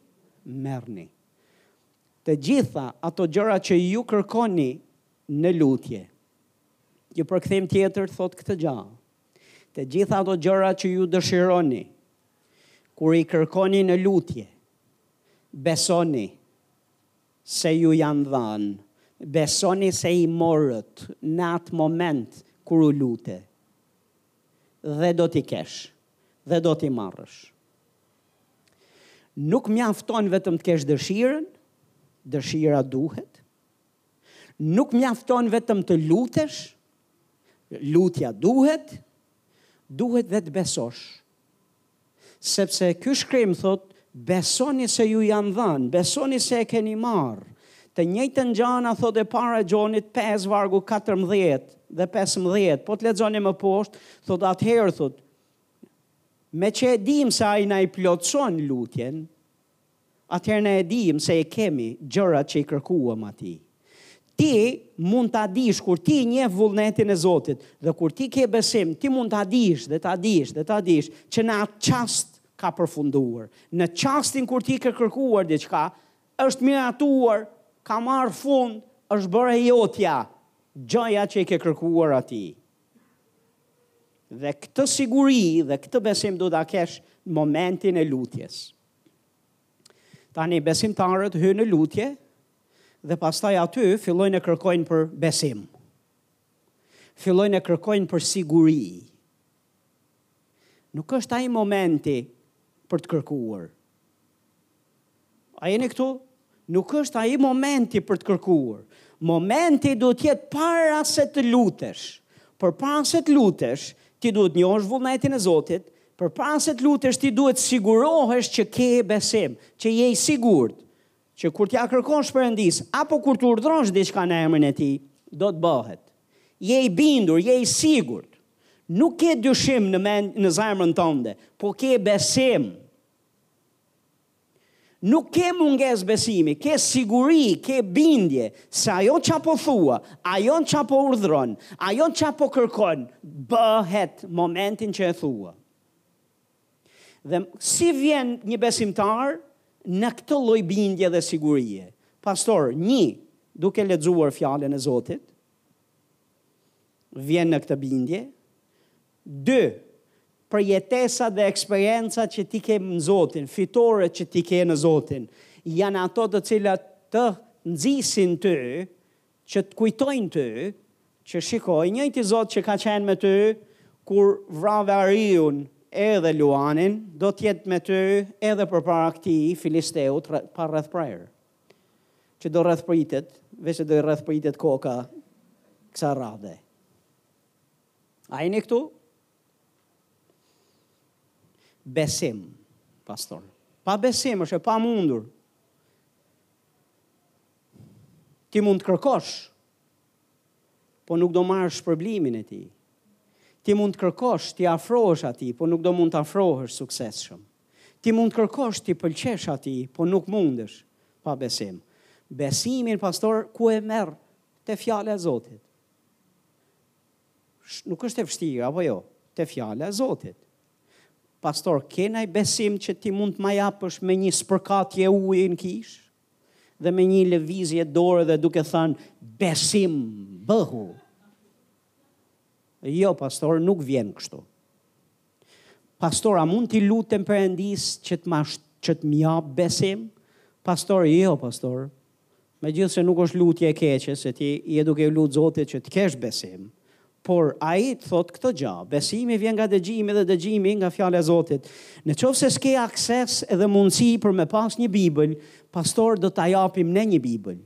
merrni. Të gjitha ato gjëra që ju kërkoni në lutje. Një përkthim tjetër thotë këtë gjë. Të gjitha ato gjëra që ju dëshironi, kur i kërkoni në lutje, besoni se ju janë dhënë. Besoni se i morët në atë moment kur u lute. Dhe do t'i kesh, dhe do t'i marrësh. Nuk mjafton vetëm të kesh dëshirën, dëshira duhet. Nuk mjafton vetëm të lutesh, Lutja duhet, duhet dhe të besosh. Sepse ky shkrim thotë, besoni se ju janë dhënë, besoni se e keni marrë. Të njëjtën gja na thotë e para e Gjonit 5 vargu 14 dhe 15. Po të lexoni më poshtë, thotë atëherë thotë, meqë e dimë se ai na i plotëson lutjen, atëherë ne e dimë se i kemi gjërat që i kërkuam Atij. Ti mund ta dish kur ti njeh vullnetin e Zotit dhe kur ti ke besim, ti mund ta dish dhe ta dish dhe ta dish që në atë çast ka përfunduar. Në çastin kur ti ke kërkuar diçka, është miratuar, ka marrë fund, është bërë e jotja, gjëja që i ke kërkuar Atij. Dhe këtë siguri dhe këtë besim duhet ta kesh në momentin e lutjes. Tani besimtarët hyjnë në lutje dhe pastaj aty fillojnë e kërkojnë për besim. Fillojnë e kërkojnë për siguri. Nuk është ai momenti për të kërkuar. A jeni këtu? Nuk është ai momenti për të kërkuar. Momenti duhet të jetë para se të lutesh. Përpara se të lutesh, ti duhet të njohësh vullnetin e Zotit, përpara se të lutesh ti duhet të sigurohesh që ke besim, që je i sigurt, që kur t'ia kërkosh Perëndisë apo kur të urdhërosh diçka në emrin e Tij, do të bëhet. Je i bindur, je i sigurt. Nuk ke dyshim në, në zemrën tënde, po ke besim. Nuk ke mungesë besimi, ke siguri, ke bindje se ajo ça po thua, ajo ça po urdhëron, ajo ça po kërkon, bëhet momentin që e thua. Dhe si vjen një besimtar në këtë lloj bindje dhe sigurie? Pastor, një, duke lexuar fjalën e Zotit, vjen në këtë bindje, Dy, përjetesat dhe eksperiencat që ti ke në Zotin, fitoret që ti ke në Zotin, janë ato të cilat të nxisin ty që të kujtojnë ty që shiko, i njëjti Zot që ka qenë me ty kur vrave ariun edhe luanin, do të jetë me ty edhe përpara këtij filisteut parrethprerë, që do rrethpritet, veçse do i rrethpritet koka kësaj radhe. A jeni këtu? Besim, pastor. Pa besim është e pamundur. Ti mund të kërkosh, po nuk do marrësh shpërblimin e tij. Ti mund të kërkosh, t'i afrohesh atij, po nuk do mund të afrohesh suksesshëm. Ti mund të kërkosh, t'i pëlqesh atij, po nuk mundesh pa besim. Besimin, pastor, ku e merr? Te fjala e Zotit. Nuk është e vështirë, apo jo? Te fjala e Zotit. Pastor, ke naj besim që ti mund të ma japësh me një spërkatje ujë në kishë? Dhe me një lëvizje dore dhe duke thënë, besim, bëhu. Jo, pastor, nuk vjen kështu. Pastor, a mund t'i lutem Perëndisë që të ma që të m'jap besim? Pastor, jo, pastor. Megjithëse nuk është lutje e keqe, se ti je duke iu lutë Zotit që të kesh besim. Por, ai të thotë këtë gja, besimi vjen nga dëgjimi dhe dëgjimi nga fjala e Zotit. Në qoftë se s'ke akses edhe mundësi për me pas një Bibël, pastor do ta japim ne një Bibël.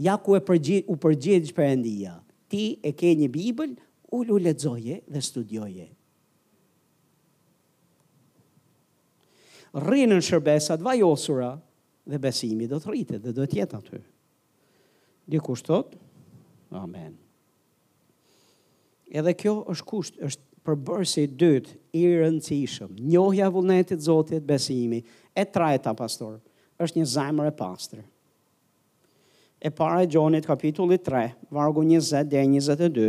Ja ku u përgjigj, u përgjigj Perëndia. Ti e ke një Bibël, ulu lexoje dhe studioje. Rri në shërbesa të vajosura dhe besimi do të rritet dhe do të jetë aty. Dikush thotë, amen. Edhe kjo është kusht, është përbërësi i dytë i rëndësishëm. Njohja e vullnetit të Zotit, besimi, e treta pastor, është një zemër e pastër. E para e Gjonit kapitulli tre, vargu njëzet deri njëzet e dy,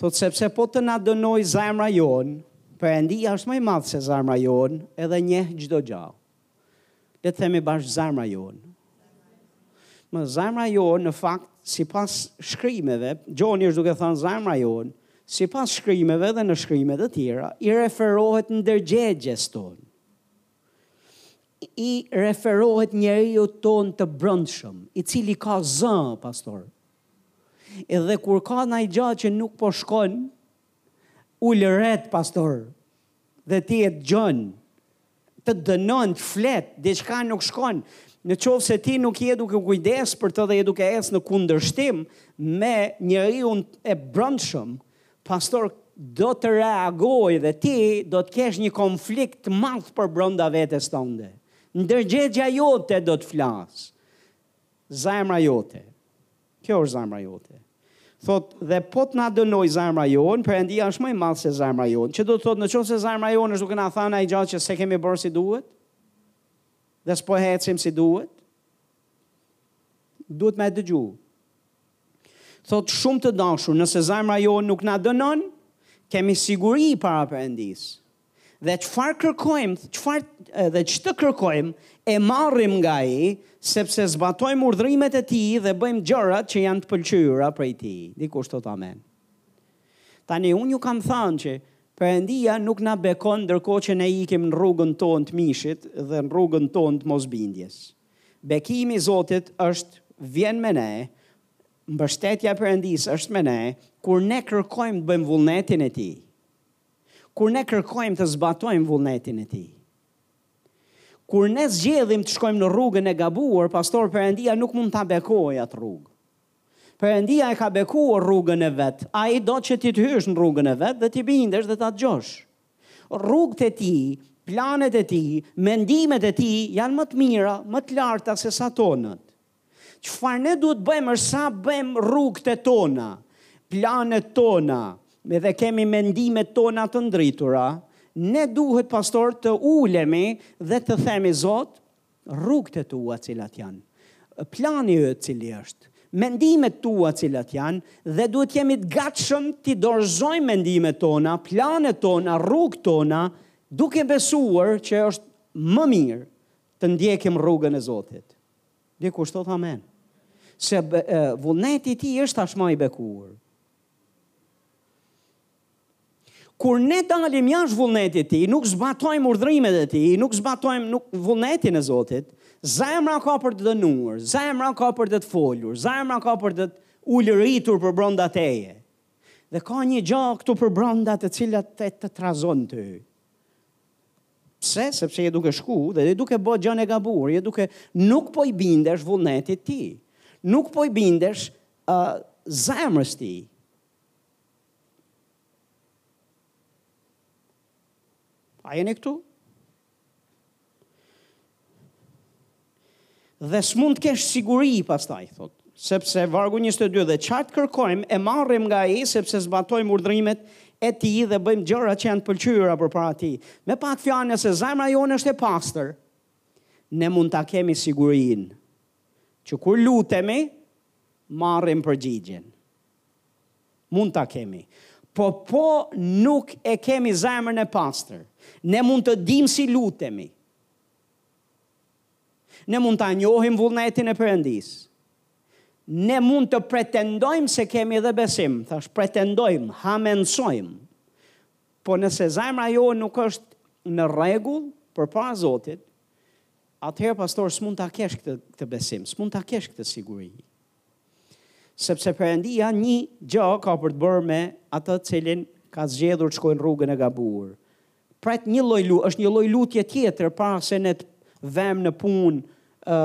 thotë sepse po të na dënojë zemra jonë, Perëndia është më i madh se zemra jonë edhe njeh çdo gjë. Le të themi bashkë zemra jonë. Më zemra jonë në fakt sipas shkrimeve, Gjoni është duke thënë zemra jonë, sipas shkrimeve dhe në shkrime të tjera, i referohet ndërgjegjes tonë. i referohet njeriut tonë të brendshëm, i cili ka zë, pastor. Edhe kur ka naj gja që nuk po shkon, ulëret, pastor, dhe ti e dëgjon, të dënon, të flet, diçka nuk shkon, në qoftë se ti nuk je duke u kujdes për të dhe je duke ecë në kundërshtim me njeriun e brendshëm, Pastor do të reagojë dhe ti do të kesh një konflikt të madh përbrenda vetes tënde. Ndërgjegja jote do të flasë. Zemra jote. Kjo është zemra jote. Thotë, dhe po të na dënojë zemra jonë, Perëndia është më i madh se zemra jonë. Që do të thotë, në qoftë se zemra jonë është duke na than naj gja që s'e kemi bërë si duhet, dhe s'po hecim si duhet, duhet me dëgju. Thotë shumë të dashur nëse zemra jonë nuk na dënon, kemi siguri para Perëndisë. Dhe çfarë kërkojmë, çfarë dhe ç'të kërkojmë, e marrim nga ai, sepse zbatojmë urdhërimet e tij dhe bëjmë gjërat që janë të pëlqyera prej tij. Dikush thotë amen. Tani unë ju kam thënë që Perëndia nuk na bekon ndërkohë që ne ikim në rrugën tonë të mishit dhe në rrugën tonë të mosbindjes. Bekimi i Zotit është vjen me ne, mbështetja e Perëndisë është me ne kur ne kërkojmë të bëjmë vullnetin e Tij. Kur ne kërkojmë të zbatojmë vullnetin e Tij. Kur ne zgjedhim të shkojmë në rrugën e gabuar, pastor Perëndia nuk mund ta bekojë atë rrugë. Perëndia e ka bekuar rrugën e vet. Ai do që ti të hysh në rrugën e vet dhe t'i bindesh dhe ta dëgjosh. Rrugët e tij, planet e tij, mendimet e tij janë më të mira, më të larta se sa tonët. Çfarë ne duhet të bëjmë është sa bëjmë rrugët e tona, planet tona, edhe kemi mendimet tona të ndritura, ne duhet pastaj të ulemi dhe të themi Zot, Rrugët e tua cilat janë? Plani yt cili është? Mendimet e tua cilat janë? Dhe duhet të jemi të gatshëm t'i dorëzojmë mendimet tona, planet tona, rrugët tona, duke besuar që është më mirë të ndjekim rrugën e Zotit. Dikush thotë amen. Se vullneti i tij është tashmë i bekuar. Kur ne dalim jashtë vullnetit të tij, nuk zbatojmë urdhërimet e tij, nuk zbatojmë nuk vullnetin e Zotit, zemra ka për të të dënuar, zemra ka për të të folur, zemra ka për të ulëritur për brenda teje. Dhe ka një gjë këtu për brenda të cilat të, të trazon ty. Pse? Sepse je duke shku dhe je duke bë gjënë e gabuar, je duke nuk po i bindesh vullnetit të tij. Nuk po i bindesh uh, zemrës së tij. A jeni këtu? Dhe s'mund të kesh siguri pastaj, thotë, sepse vargu 22 dhe çfarë të kërkojmë e marrim nga ai sepse zbatojmë urdhërimet e tij dhe bëjmë gjërat që janë të pëlqyera përpara tij. Me pak fjalë nëse zemra jonë është e pastër, ne mund ta kemi sigurinë që kur lutemi, marrim përgjigjen. Mund ta kemi. Po po nuk e kemi zemrën e pastër. Ne mund të dimë si lutemi. Ne mund ta njohim vullnetin e Perëndisë. Ne mund të pretendojmë se kemi edhe besim, thashë pretendojmë, hamensojmë. Po nëse zemra jonë nuk është në rregull përpara Zotit, atëherë pastaj s'mund ta kesh këtë këtë besim, s'mund ta kesh këtë siguri. Sepse Perëndia një gjë ka për të bërë me atë të cilin ka zgjedhur të shkojë në rrugën e gabuar. Pret një lloj lutje, është një lloj lutje tjetër para se ne të vemë në punë ë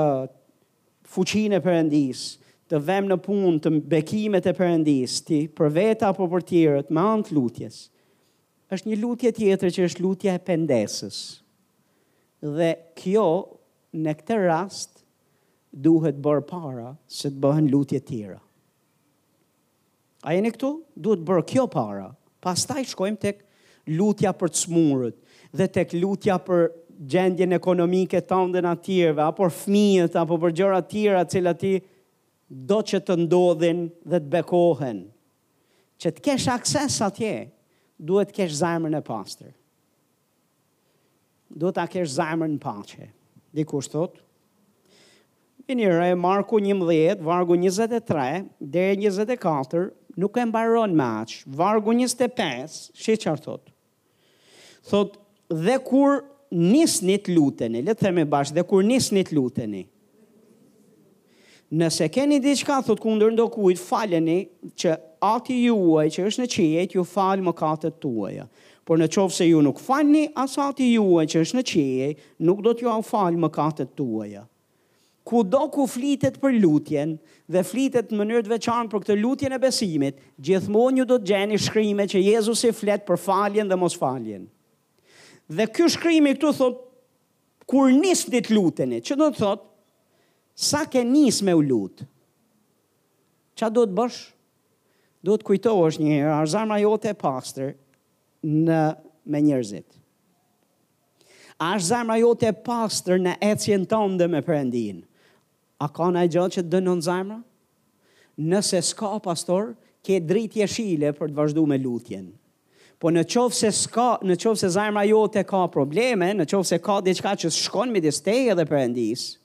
fuqinë e Perëndisë, të vemë në punë bekimet e Perëndisë, ti për vete apo për të tjerët me anë të lutjes. Është një lutje tjetër që është lutja e pendesës. Dhe kjo Në këtë rast duhet bërë para se të bëhen lutje tjera. A jeni këtu? Duhet bërë kjo para. Pastaj shkojmë tek lutja për të smurët dhe tek lutja për gjendjen ekonomike tënden a tjerve, apo fëmijët, apo për gjëra tjera të cilat ti do që të ndodhin dhe të bekohen. Që të kesh akses atje, duhet të kesh zemrën e pastër. Duhet ta kesh zemrën në paqe. Dikush thotë, Vini re, Marku 11, vargu 23, deri 24, nuk e mbaron me aq. Vargu 25, shi çar thotë. Thotë, dhe kur nisni të luteni, le të themi bashkë, dhe kur nisni të luteni, Nëse keni diçka thot kundër ndokujt, faleni që Ati juaj që është në qiej t'ju falë mëkatet tuaja. Por në qoftë se ju nuk falni, as Ati juaj që është në qiej nuk do t'jua falë mëkatet tuaja. Kudo ku flitet për lutjen, dhe flitet në mënyrë të veçantë për këtë lutjen e besimit, gjithmonë ju do të gjeni shkrime që Jezusi flet për faljen dhe mosfaljen. Dhe ky shkrimi këtu thot kur nisni të luteni, që do të thot sa ke nis me u lut. Çfarë do të bësh? Do të kujtohesh një herë a është zemra jote e pastër me njerëzit. A është zemra jote e pastër në ecjen tënde me Perëndinë? A ka naj gja që të dënon zajmra? Nëse s'ka pastaj, ke dritë jeshile për të vazhdu me lutjen. Po në qoftë se s'ka, në qoftë se zajmra jote ka probleme, në qoftë se ka diçka që s'shkon midis teje dhe Perëndisë,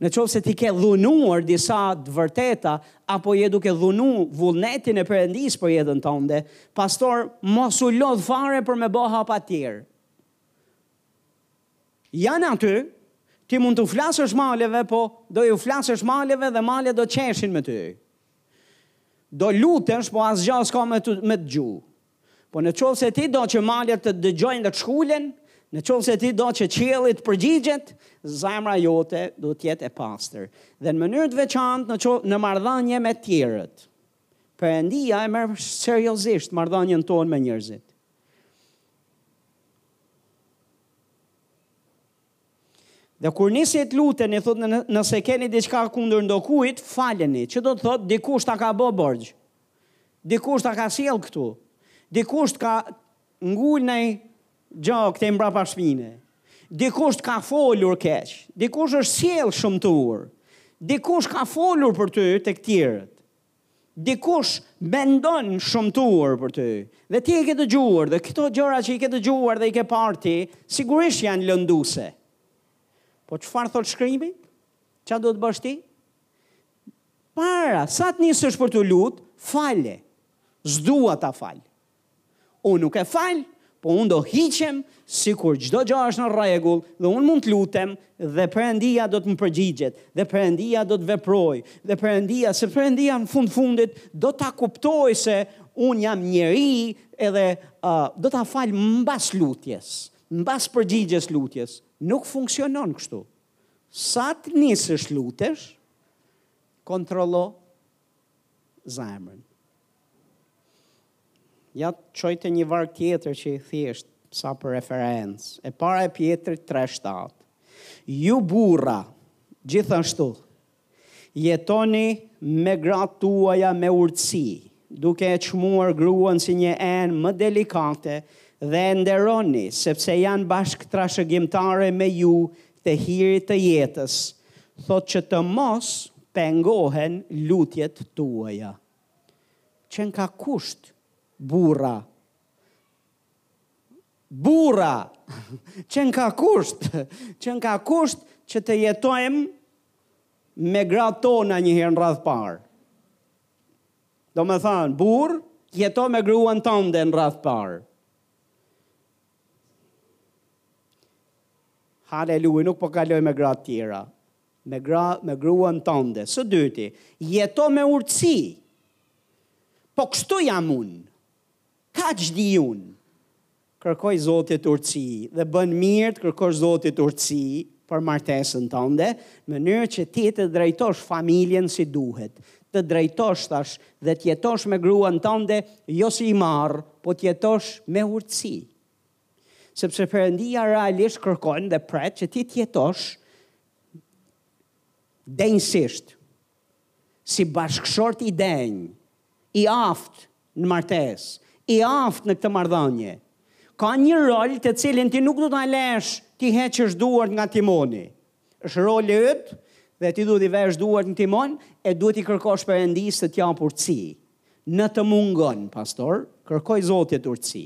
në qoftë se ti ke dhunuar disa të vërteta apo je duke dhunu vullnetin e Perëndisë për jetën tënde, pastaj, mos u lodh fare për me bë hapa të tjerë. Janë aty, ti mund t'u flasësh maleve, po do u flasësh maleve dhe malet do qeshin me ty. Do lutesh, po asgjë s'ka me të dëgju. Po në qoftë se ti do që malet të të dëgjojnë dhe të shkulen, në qoftë se ti do që qielli të përgjigjet, zemra jote duhet të jetë e pastër. Dhe në mënyrë të veçantë në, në marrëdhënie me të tjerët. Perëndia e merr seriozisht marrëdhënien tonë me njerëzit. Dhe kur nisni të luteni, thot në, nëse keni diçka kundër ndokujt, faleni. Që do të thot dikush ta ka bë borxh. Dikush ta ka sjell këtu. Dikush të ka ngul nanj gjë këtej mbrapa shpine. Dikush të ka folur keq. Dikush është sjell shëmtur. Dikush ka folur për ty tek tjerët. Dikush mendon shëmtuar për ty dhe ti i ke dëgjuar dhe këto gjëra që i ke dëgjuar dhe i ke parë ti, sigurisht janë lënduese. Po çfarë thotë shkrimi? Ça duhet të bësh ti? Para, sa të nisësh për t'u lut, fale. S'dua ta fal. Unë nuk e fal, po unë do hiqem sikur çdo gjë është në rregull dhe unë mund të lutem dhe Perëndia do të më përgjigjet dhe Perëndia do të veprojë dhe Perëndia se Perëndia në fund fundit do ta kuptojë se unë jam njeri edhe uh, do ta falë mbas lutjes, mbas përgjigjes lutjes. Nuk funksionon kështu. Sa të nisësh lutesh, kontrollo zemrën. Ja të çoj te një varg tjetër që i thjeshtë, sa për referencë. E para e Pjetrit 3-7. Ju burra, gjithashtu, jetoni me gratë tuaja me urtësi, duke e çmuar gruan si një enë më delikate dhe e nderoni, sepse janë bashkë trashëgimtare me ju të hirit të jetës thotë që të mos pengohen lutjet tuaja. Qenka kusht burra. Burra! Qenka kusht! Qenka kusht që të jetojmë me gratë tona një herë në radhë parë. Domethanë, burrë, jeto me gruan tënde në radhë parë. Haleluja, nuk po kaloj me gra të tjera. Me, gra, me gruan tënde. Së dyti, jeto me urtësi. Po kështu jam unë. Kaq di unë. Kërkoji Zotit urtësi. Dhe bën mirë t'i kërkosh Zotit urtësi. për martesën tënde, në mënyrë që ti të drejtosh familjen si duhet, të drejtosh tash dhe të jetosh me gruan tënde jo si i marrë, po të jetosh me urtësi. Sepse Perëndia realisht kërkon dhe pret që ti të jetosh denjësisht. si bashkëshort i denjë, i aftë në martesë, i aftë në këtë marrëdhënie, ka një rol të cilin ti nuk duhet ta lesh t'i heqësh duart nga timoni. Është roli yt dhe ti duhet t'i vesh duart në timon e duhet t'i kërkosh Perëndisë të të japë urtësi. Në të mungon, pastaj, kërkoji Zotit urtësi.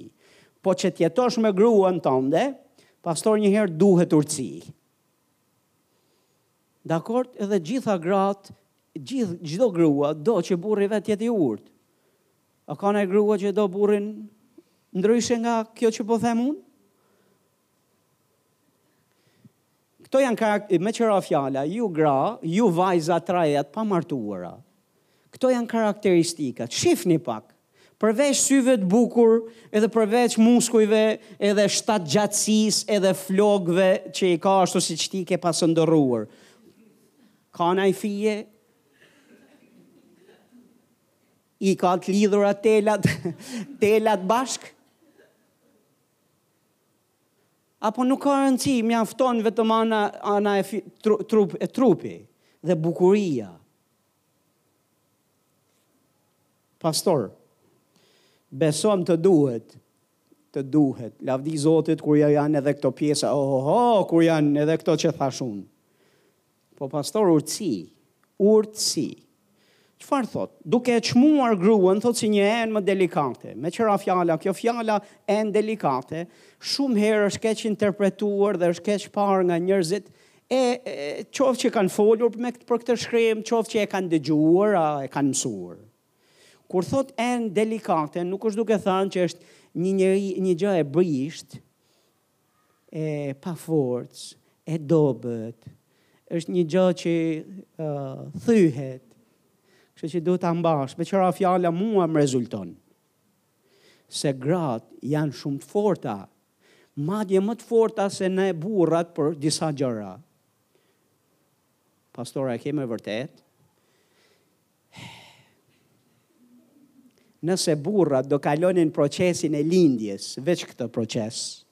Po që të jetosh me gruan tënde, pastaj njëherë duhet urtësi. Dakord edhe gjitha gratë, gjith, çdo grua do që burri vet jetë i urtë. A ka naj grua që do burrin ndryshe nga kjo që po them unë? Këto janë karakter, meqë ra fjala, ju gra, ju vajza t'rejat pamartuara. Këto janë karakteristikat. Shifni pak. Përveç syve të bukur, edhe përveç muskujve, edhe shtatgjatësisë, edhe flokëve që i ka ashtu siç ti ke pas ëndërruar. Ka naj fije? I ka të lidhura telat, telat bashkë? Apo nuk ka rëndësi, mjafton vetëm ana ana e trup e trupi dhe bukuria. Pastor, beso më të duhet, të duhet, lavdi Zotit kur janë edhe këto pjesa, oh, oh, oh, kur janë edhe këto që thashë unë. Po pastor, urtësi, urtësi. Çfarë thotë? Duke e çmuar gruan, thotë si një enë më delikate. Me tjera fjalë, kjo fjala enë delikate, shumë herë është keqinterpretuar dhe është keqparë nga njerëzit, E qoftë që kanë folur me këtë për këtë shkrim, qoftë që e kanë dëgjuar, a e kanë mësuar. Kur thotë enë delikate, nuk është duke thënë që është një njeri, një gjë e brishtë, e pa forcë, e dobët, është një gjë që uh, thyhet, kështu që duhet ta mbash, me tjera fjalë mua më rezulton, se gratë janë shumë të forta madje më të forta se ne burrat për disa gjëra. Pastora e kam me vërtet, nëse burrat do kalonin procesin e lindjes, veç këtë proces,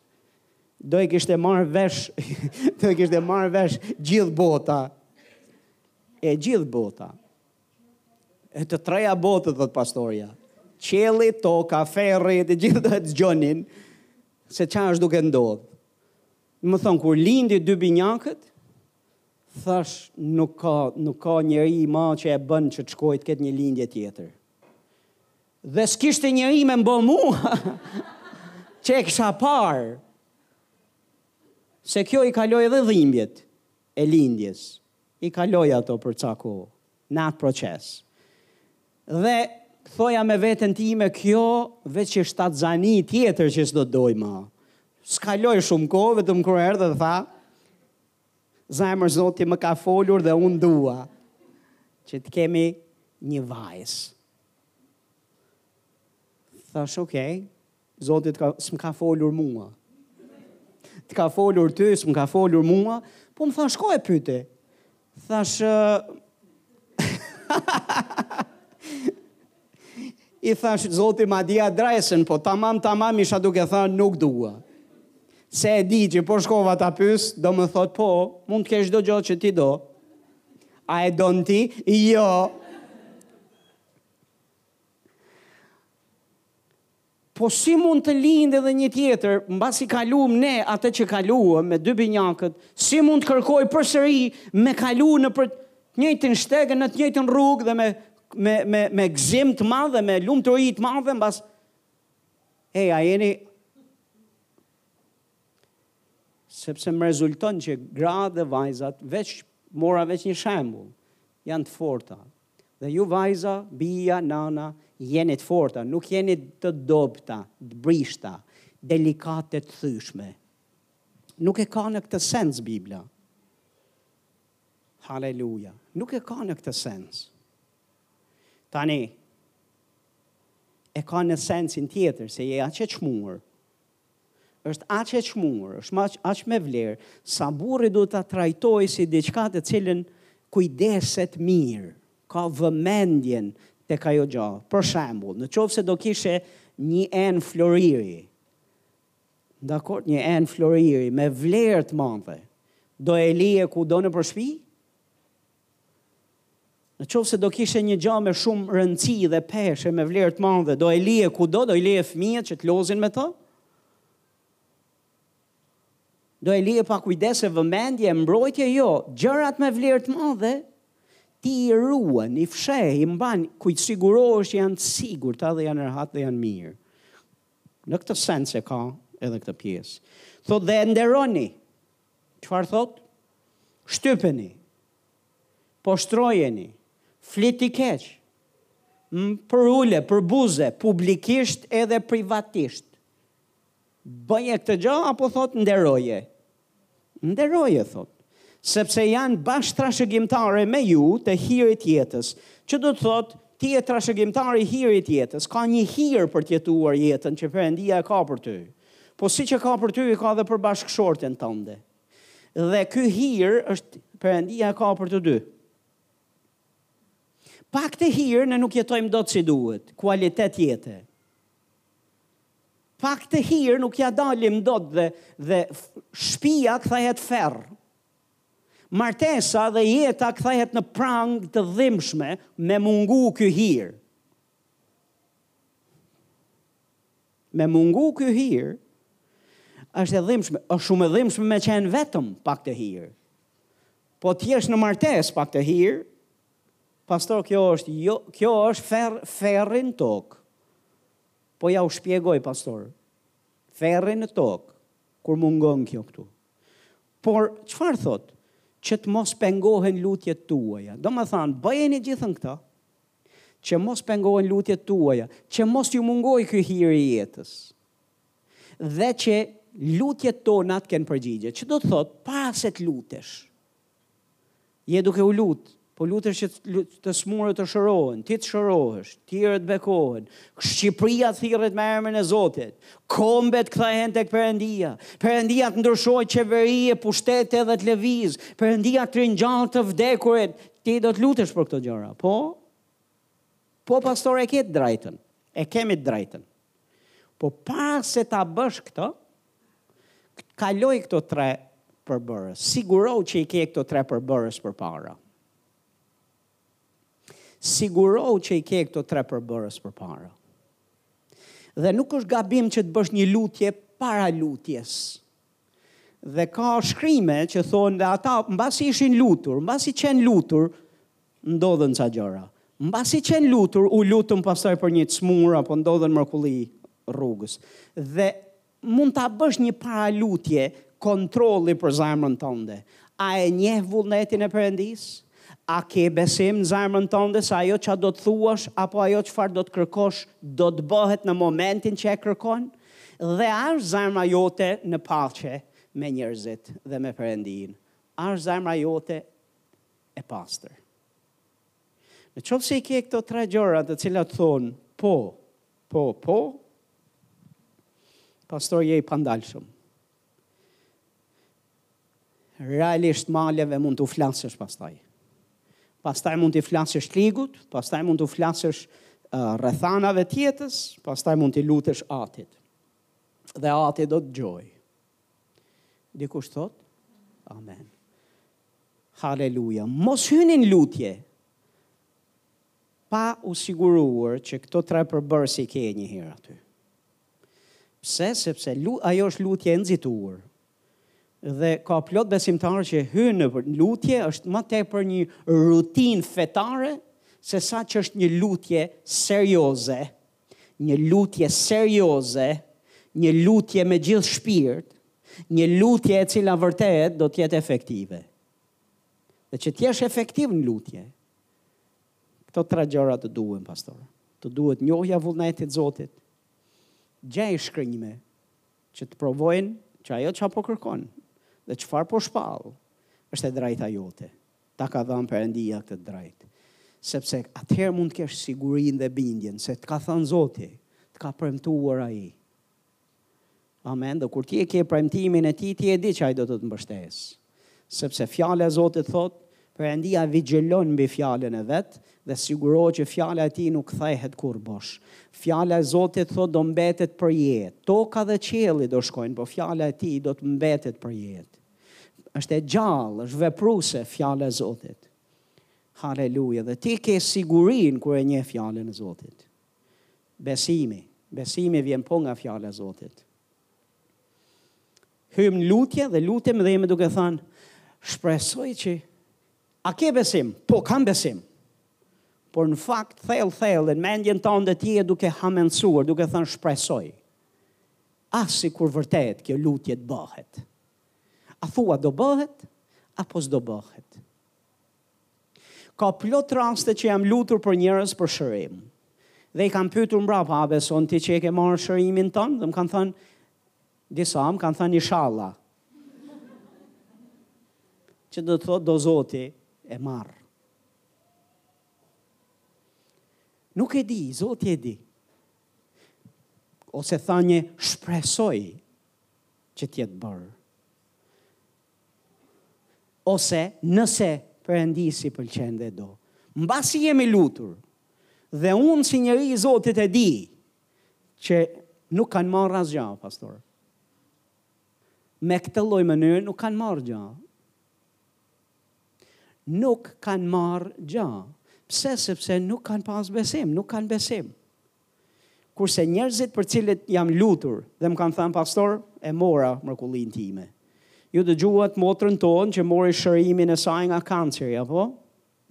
do e kishte marrë vesh, do e kishte marrë vesh gjithë bota, e gjithë bota, E të treja botët, thotë pastorja. Qielli, toka, ferri, të gjithë do e dëgjonin, se ça është duke ndodhë. Me thënë, kur lindi dy binjakët, thashë, nuk ka, nuk ka njeri ma që e bënë që të shkojë të ketë një lindje tjetër. Dhe s'kishte njeri me mbo mua, që e kisha parë, se kjo i kaloi edhe dhimbjet e lindjes. I kaloi ato për ca kohë, në atë proces. Dhe thoja me veten time kjo veç që shtatzani tjetër që s'do të doj më. S'kaloi shumë kohë, vetëm kur erdhi dhe tha, zemër zoti më ka folur dhe unë dua që të kemi një vajzë. Thashë, okej, okay, Zoti t'ka, s'më ka folur mua. Të ka folur ty, s'më ka folur mua. Po më thash, shko e pyte. Thash, i thash, zoti ma di adresën, po tamam, tamam, isha duke tha, nuk dua. Se e di që po shkova ta pys, do më thotë, po, mund të kesh çdo gjo që ti do. A e don ti? Jo. Po si mund të lindë edhe një tjetër, mbasi kaluam ne atë që kaluam me dy binjakët, si mund të kërkojë përsëri me kalu nëpër të njëjtin shteg e në të njëjtën rrugë dhe me me me me gëzim të madh dhe me lumturi të madhe mbas Ej, a jeni sepse më rezulton që gratë dhe vajzat veç mora veç një shembull janë të forta Dhe ju vajza, bija, nana, jeni të forta, nuk jeni të dobta, të brishta, delikate të thyshme. Nuk e ka në këtë sens Bibla. Haleluja. Nuk e ka në këtë sens. Tani, e ka në sensin tjetër, se je aq e çmuar, është aq e çmuar, është aq, aq me vlerë, sa burri duhet ta trajtojë si diçka të cilën kujdeset mirë, ka vëmendjen tek ajo gja. Për shembull, në qoftë se do kishe një enë floriri, dakord, një enë floriri me vlerë të madhe, do e lije kudo nëpër shtëpi? Në qoftë se do kishe një gja me shumë rëndësi dhe peshe me vlerë të madhe, do e lije kudo, do e lije fëmijët që të lozin me të, do e lije pa kujdes e vëmendje, mbrojtje jo, gjërat me vlerë të madhe, ti i ruan, i fsheh, i mban, ku sigurohesh që janë të sigurta dhe janë rehat dhe janë mirë. Në këtë sens e ka edhe këtë pjesë. Thotë dhe e nderoni, Çfarë thotë? Shtypeni. Poshtërojeni. Fliti keq. Përule, përbuze, publikisht edhe privatisht. Bëje këtë gjë apo thotë nderoje? Nderoje thotë. Sepse janë bashkëtrashëgimtare me ju të hirit të jetës. Që do të thotë ti je trashëgimtar i hirit të jetës. Ka një hir për të jetuar jetën që Perëndia ka për ty. Po siç e ka për ty, e ka edhe për bashkëshorten tande. Dhe ky hir është Perëndia e ka për të dy. Pa këtë hir ne nuk jetojmë dot si duhet, kualitet jete. Pa këtë hir nuk ia dalim dot dhe dhe shpia kthehet ferr. Martesa dhe jeta kthehet në prang të dhimbshme me mungu ky hir. Me mungu ky hir është e dhimbshme, është shumë e dhimbshme me qenë vetëm pa këtë hir. Po të jesh në martesë pa këtë hir, pastor kjo është jo, kjo është ferr ferri në tokë. Po ja u shpjegoj pastor. Ferri në tokë kur mungon kjo këtu. Por çfarë thotë? Që të mos pengohen lutjet tuaja. Domethënë, bëjeni gjithën këto. Që mos pengohen lutjet tuaja, që mos ju mungojë ky hiri i jetës. Dhe që lutjet tona të kenë përgjigje. Që do të thotë para se të lutesh? Je duke u lut, po lutesh që të smurët të shërohen, ti të shërohesh, të tjerët bekohen. Shqipëria thirret me emrin e Zotit. Kombet kthehen tek Perëndia. Perëndia të ndryshojë qeveri e pushtete dhe të lëvizë. Perëndia të ringjallë të vdekurit Ti do të lutesh për këto gjëra. Po. Po pastor e ke të drejtën. E kemi të drejtën. Po para se ta bësh këto, kaloji këto tre përbërës. Sigurohu që i ke këto tre përbërës përpara. Sigurohu që i ke këto tre përbërës përpara. Dhe nuk është gabim që të bësh një lutje para lutjes. Dhe ka shkrime që thonë dhe ata mbasi ishin lutur, mbasi qenë lutur, ndodhën ca gjëra. Mbasi qenë lutur, u lutën pastaj për një të smurë apo ndodhën mrekulli rrugës. Dhe mund ta bësh një paralutje kontrolli për zemrën tënde. A e njeh vullnetin e Perëndisë? A ke besim në zemrën tënde se ajo ça do të thuash apo ajo çfarë do të kërkosh do të bëhet në momentin që e kërkon? Dhe a është zemra jote në paqe me njerëzit dhe me Perëndinë? A është zemra jote e pastër? Në qoftë se i ke këto tre gjëra të cilat thonë po, po, po, pastor je i pandalshëm. Realisht maleve mund t'u flasësh pastaj. Pastaj mund t'i flasësh të ligut, pastaj mund t'u flasësh uh, rrethanave të jetës, pastaj mund t'i lutesh atit. Dhe ati do dëgjojë. Dikush thotë? Amen. Haleluja. Mos hyni në lutje pa u siguruar që këto tre përbërës i ke një herë aty. Pse? Sepse ajo është lutje e nxitur. Dhe ka plot besimtarë që hyjnë në lutje, është më tepër një rutinë fetare sesa që është një lutje serioze, një lutje serioze, një lutje me gjithë shpirt, një lutje e cila vërtet do të jetë efektive. Dhe që të jesh efektiv në lutje, Këto tre gjëra të duhen pastor. Të duhet njohja vullnetit të Zotit. Gjej shkrimë që të provojnë që ajo çfarë po kërkon dhe çfarë po shpall është e drejta jote. Ta ka dhënë Perëndia këtë të drejtë. Sepse atëherë mund të kesh sigurinë dhe bindjen se të ka thënë Zoti, të ka premtuar ai. Amen, dhe kur ti e ke premtimin e tij, ti e di që ai do të të mbështesë. Sepse fjala e Zotit thotë, Perëndia vigjilon mbi fjalën e vet dhe siguron që fjala e tij nuk kthehet kurrë bosh. Fjala e Zotit thotë do mbetet për jetë. Toka dhe qielli do shkojnë, por fjala e tij do të mbetet për jetë. Është e gjallë, është vepruese fjala e Zotit. Haleluja, dhe ti ke sigurinë kur e njeh fjalën e Zotit. Besimi. Besimi vjen po nga fjala e Zotit. Hyjmë në lutje dhe lutem dhe jemi duke thënë, shpresoj që a ke besim? Po, kam besim. Por në fakt, thellë, thellë, në mendjen tënde ti je duke hamensuar, duke thënë shpresoj. Ah sikur vërtet kjo lutje të bëhet? A thua do bëhet? Apo s'do bëhet? Ka plot raste që jam lutur për njerëz për shërim. Dhe i kam pyetur mbrapa, a beson ti që e ke marrë shërimin tënd? Dhe më kanë thënë disa, më kanë thënë inshallah. Që do të thotë do Zoti e marr. Nuk e di, Zoti e di. Ose tha një, shpresoj që të jetë bërë. Ose, nëse Perëndisë i pëlqen dhe do. Mbasi jemi lutur, dhe unë si njeri i Zotit e di që nuk kanë marrë asgjë, pastor. Me këtë lloj mënyre nuk kanë marrë gjë. Nuk kanë marrë gjë. Pse? Sepse nuk kanë pas besim, nuk kanë besim. Kurse njerëzit për cilët jam lutur dhe më kanë thënë pastor, e mora mrekullinë time. Ju dëgjuat motrën tonë që mori shërimin e saj nga kanceri, apo?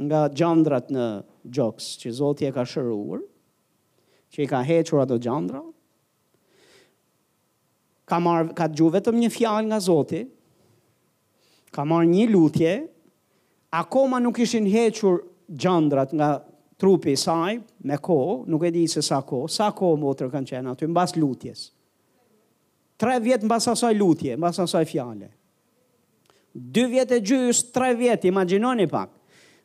Nga gjandrat në gjoks që Zoti e ka shëruar, që i ka hequr ato gjandra. Ka marrë, ka dëgjuar vetëm një fjalë nga Zoti, Ka marrë një lutje, akoma nuk ishin hequr gjandrat nga trupi i saj, me kohë, nuk e di se sa kohë, sa kohë motrë kanë qenë aty, mbas lutjes. Tre vjet mbas asaj lutje, mbas asaj fjale. Dy vjet e gjysë, tre vjet, imagjinoni pak.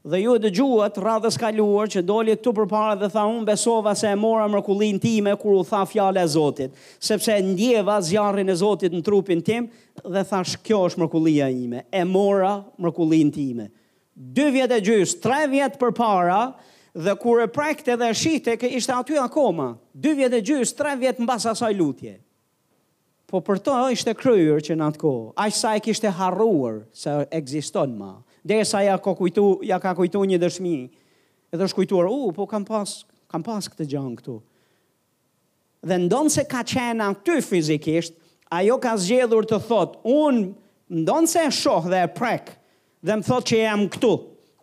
Dhe ju e dëgjuat radhës kaluar që doli këtu përpara dhe tha unë besova se e mora mrekullinë time kur u tha fjala e Zotit, sepse e ndjeva zjarrin e Zotit në trupin tim dhe thashë kjo është mrekullia ime, e mora mrekullinë time. Dy vjet e gjysmë, tre vjet përpara dhe kur e prekte dhe e shihte që ishte aty akoma, dy vjet e gjysmë, tre vjet mbas asaj lutjeje. Po për të ishte kryer që në atë kohë, aq sa e kishte harruar se ekziston ma. Deri sa ja ka kujtu, ja ka kujtu një dëshmi, edhe është kujtuar, u, po kam pas, kam pas këtë gjanë këtu. Dhe ndonëse ka qenë aty fizikisht, ajo ka zgjedhur të thotë, unë ndonëse e shoh dhe e prek, Dhe më thotë që jam këtu.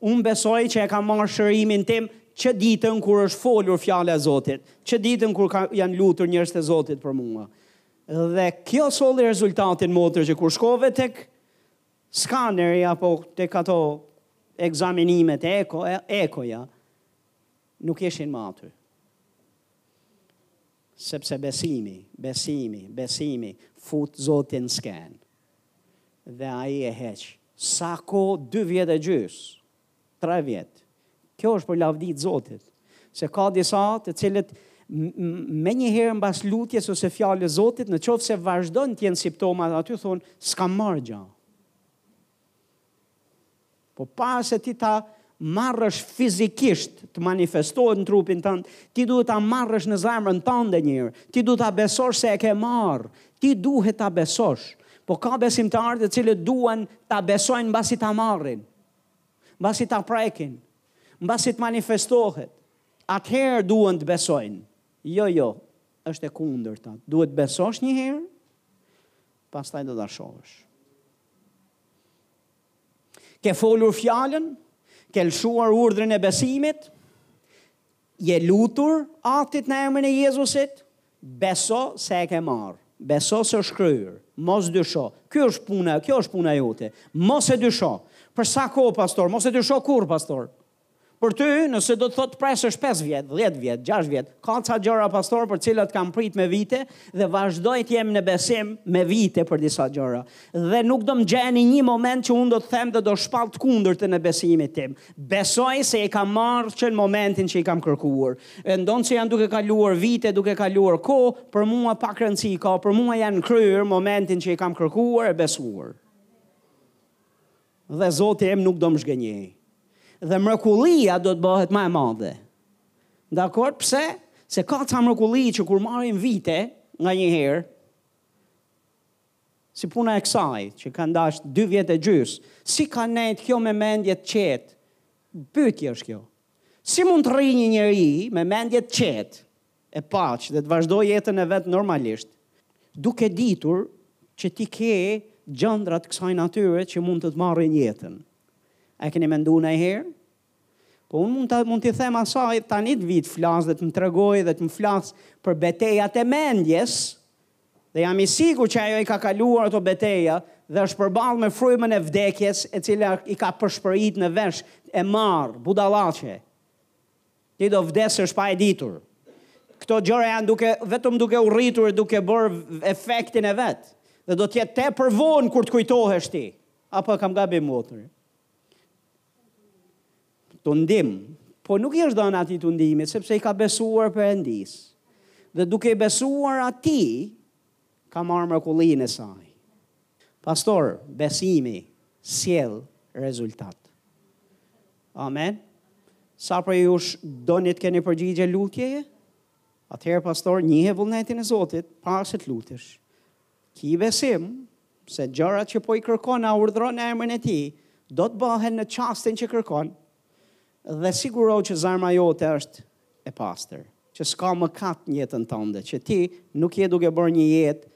Unë besoj që e kam marrë shërimin tim që ditën kur është folur fjala e Zotit, që ditën kur ka, janë lutur njerëzit e Zotit për mua. Dhe kjo solli rezultatin motër që kur shkove tek skaneri apo tek ato ekzaminimet e eko, e, ekoja, nuk ishin më aty. Sepse besimi, besimi, besimi fut Zotin në skenë dhe ai e heq. Sa kohë? Dy vjet e gjys. Tre vjet. Kjo është për lavdi të Zotit. Se ka disa të cilët menjëherë mbas lutjes ose fjalës Zotit, në qoftë se vazhdojnë të jenë simptomat aty thonë, s'kam marrë gja. Po para se ti ta marrësh fizikisht të manifestohet në trupin tënd, ti duhet ta marrësh në zemrën tënde një herë. Ti duhet ta besosh se e ke marrë. Ti duhet ta besosh. Po ka besimtarë të cilët duan ta besojnë mbasi ta marrin. Mbasi ta prekin. Mbasi të manifestohet. Atëherë duan të besojnë. Jo, jo. Është e kundërta. Duhet besosh një herë Pastaj do ta shohësh. Ke folur fjalën, ke lëshuar urdhrin e besimit, je lutur atit në emrin e Jezusit, beso se e ke marrë, beso se është kryer, mos dysho, kjo është puna, kjo është puna jote, mos e dysho, për sa kohë pastor, mos e dysho kurrë pastor, Për ty, nëse do të thotë presësh 5 vjet, 10 vjet, 6 vjet, ka ca gjëra pastor për të cilat kam prit me vite dhe vazhdoj të jem në besim me vite për disa gjëra. Dhe nuk do më gjeni një moment që unë do të them dhe do shpall të kundërtën e besimit tim. Besoj se i kam marrë që në momentin që i kam kërkuar. E ndonëse janë duke kaluar vite, duke kaluar kohë, për mua pak rëndësi ka, për mua janë kryer momentin që i kam kërkuar e besuar. Dhe Zoti im nuk do më zhgënjejë. Dhe mrekullia do të bëhet më e madhe. Dakord, pse? Se ka ca mrekulli që kur marrin vite nga një herë, si puna e kësaj, që ka ndejt dy vjet e gjys, si ka nejtë kjo me mendje të qetë? Pyetje është kjo. Si mund të rri një njeri me mendje të qetë? e paqë dhe të vazhdojë jetën e vet normalisht, duke ditur që ti ke gjëndra të kësaj natyre që mund të të marrin jetën. A e keni menduar ndonjëherë? Po unë mund të mund t'i them asaj tani të vijë t'flasë dhe të më tregojë dhe të më flasë për betejat e mendjes. Dhe jam i sigurt që ajo i ka kaluar ato beteja dhe është përballë me frymën e vdekjes, e cila i ka përshpërit në vesh e marrë, budallaqe. Ti do vdesësh pa e ditur. Këto gjëra janë duke vetëm duke u rritur e duke bërë efektin e vet. Dhe do të jetë tepër vonë kur të kujtohesh ti. Apo kam gabim motër? Tundim, po nuk i është dhënë atij tundimit sepse i ka besuar Perëndisë. Dhe duke i besuar atij ka marrë mrekullinë e saj. Pastor, besimi sjell rezultat. Amen. Sa prej jush doni të keni përgjigje lutjeje? Atëherë, pastor, njihe vullnetin e Zotit, para se të lutesh. Ki besim, se gjërat që po i kërkon a urdhron në emrin e tij, do të bëhen në çastin që kërkon, dhe sigurohu që zemra jote është e pastër, që s'ka mëkat në jetën tënde, që ti nuk je duke bërë një jetë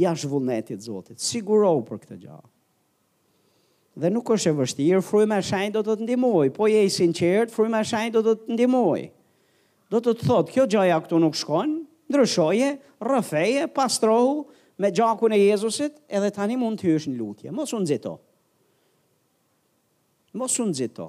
jashtë vullnetit Zotit. Sigurohu për këtë gja. Dhe nuk është e vështirë, fryma e shenjtë do të të ndihmojë. Po je i sinqert, fryma e shenjtë do të të ndihmojë. Do të të thotë, kjo gjëja këtu nuk shkon, ndryshoje, rrëfeje, pastrohu me gjakun e Jezusit, edhe tani mund të hysh në lutje. Mos u nxito. Mos u nxito.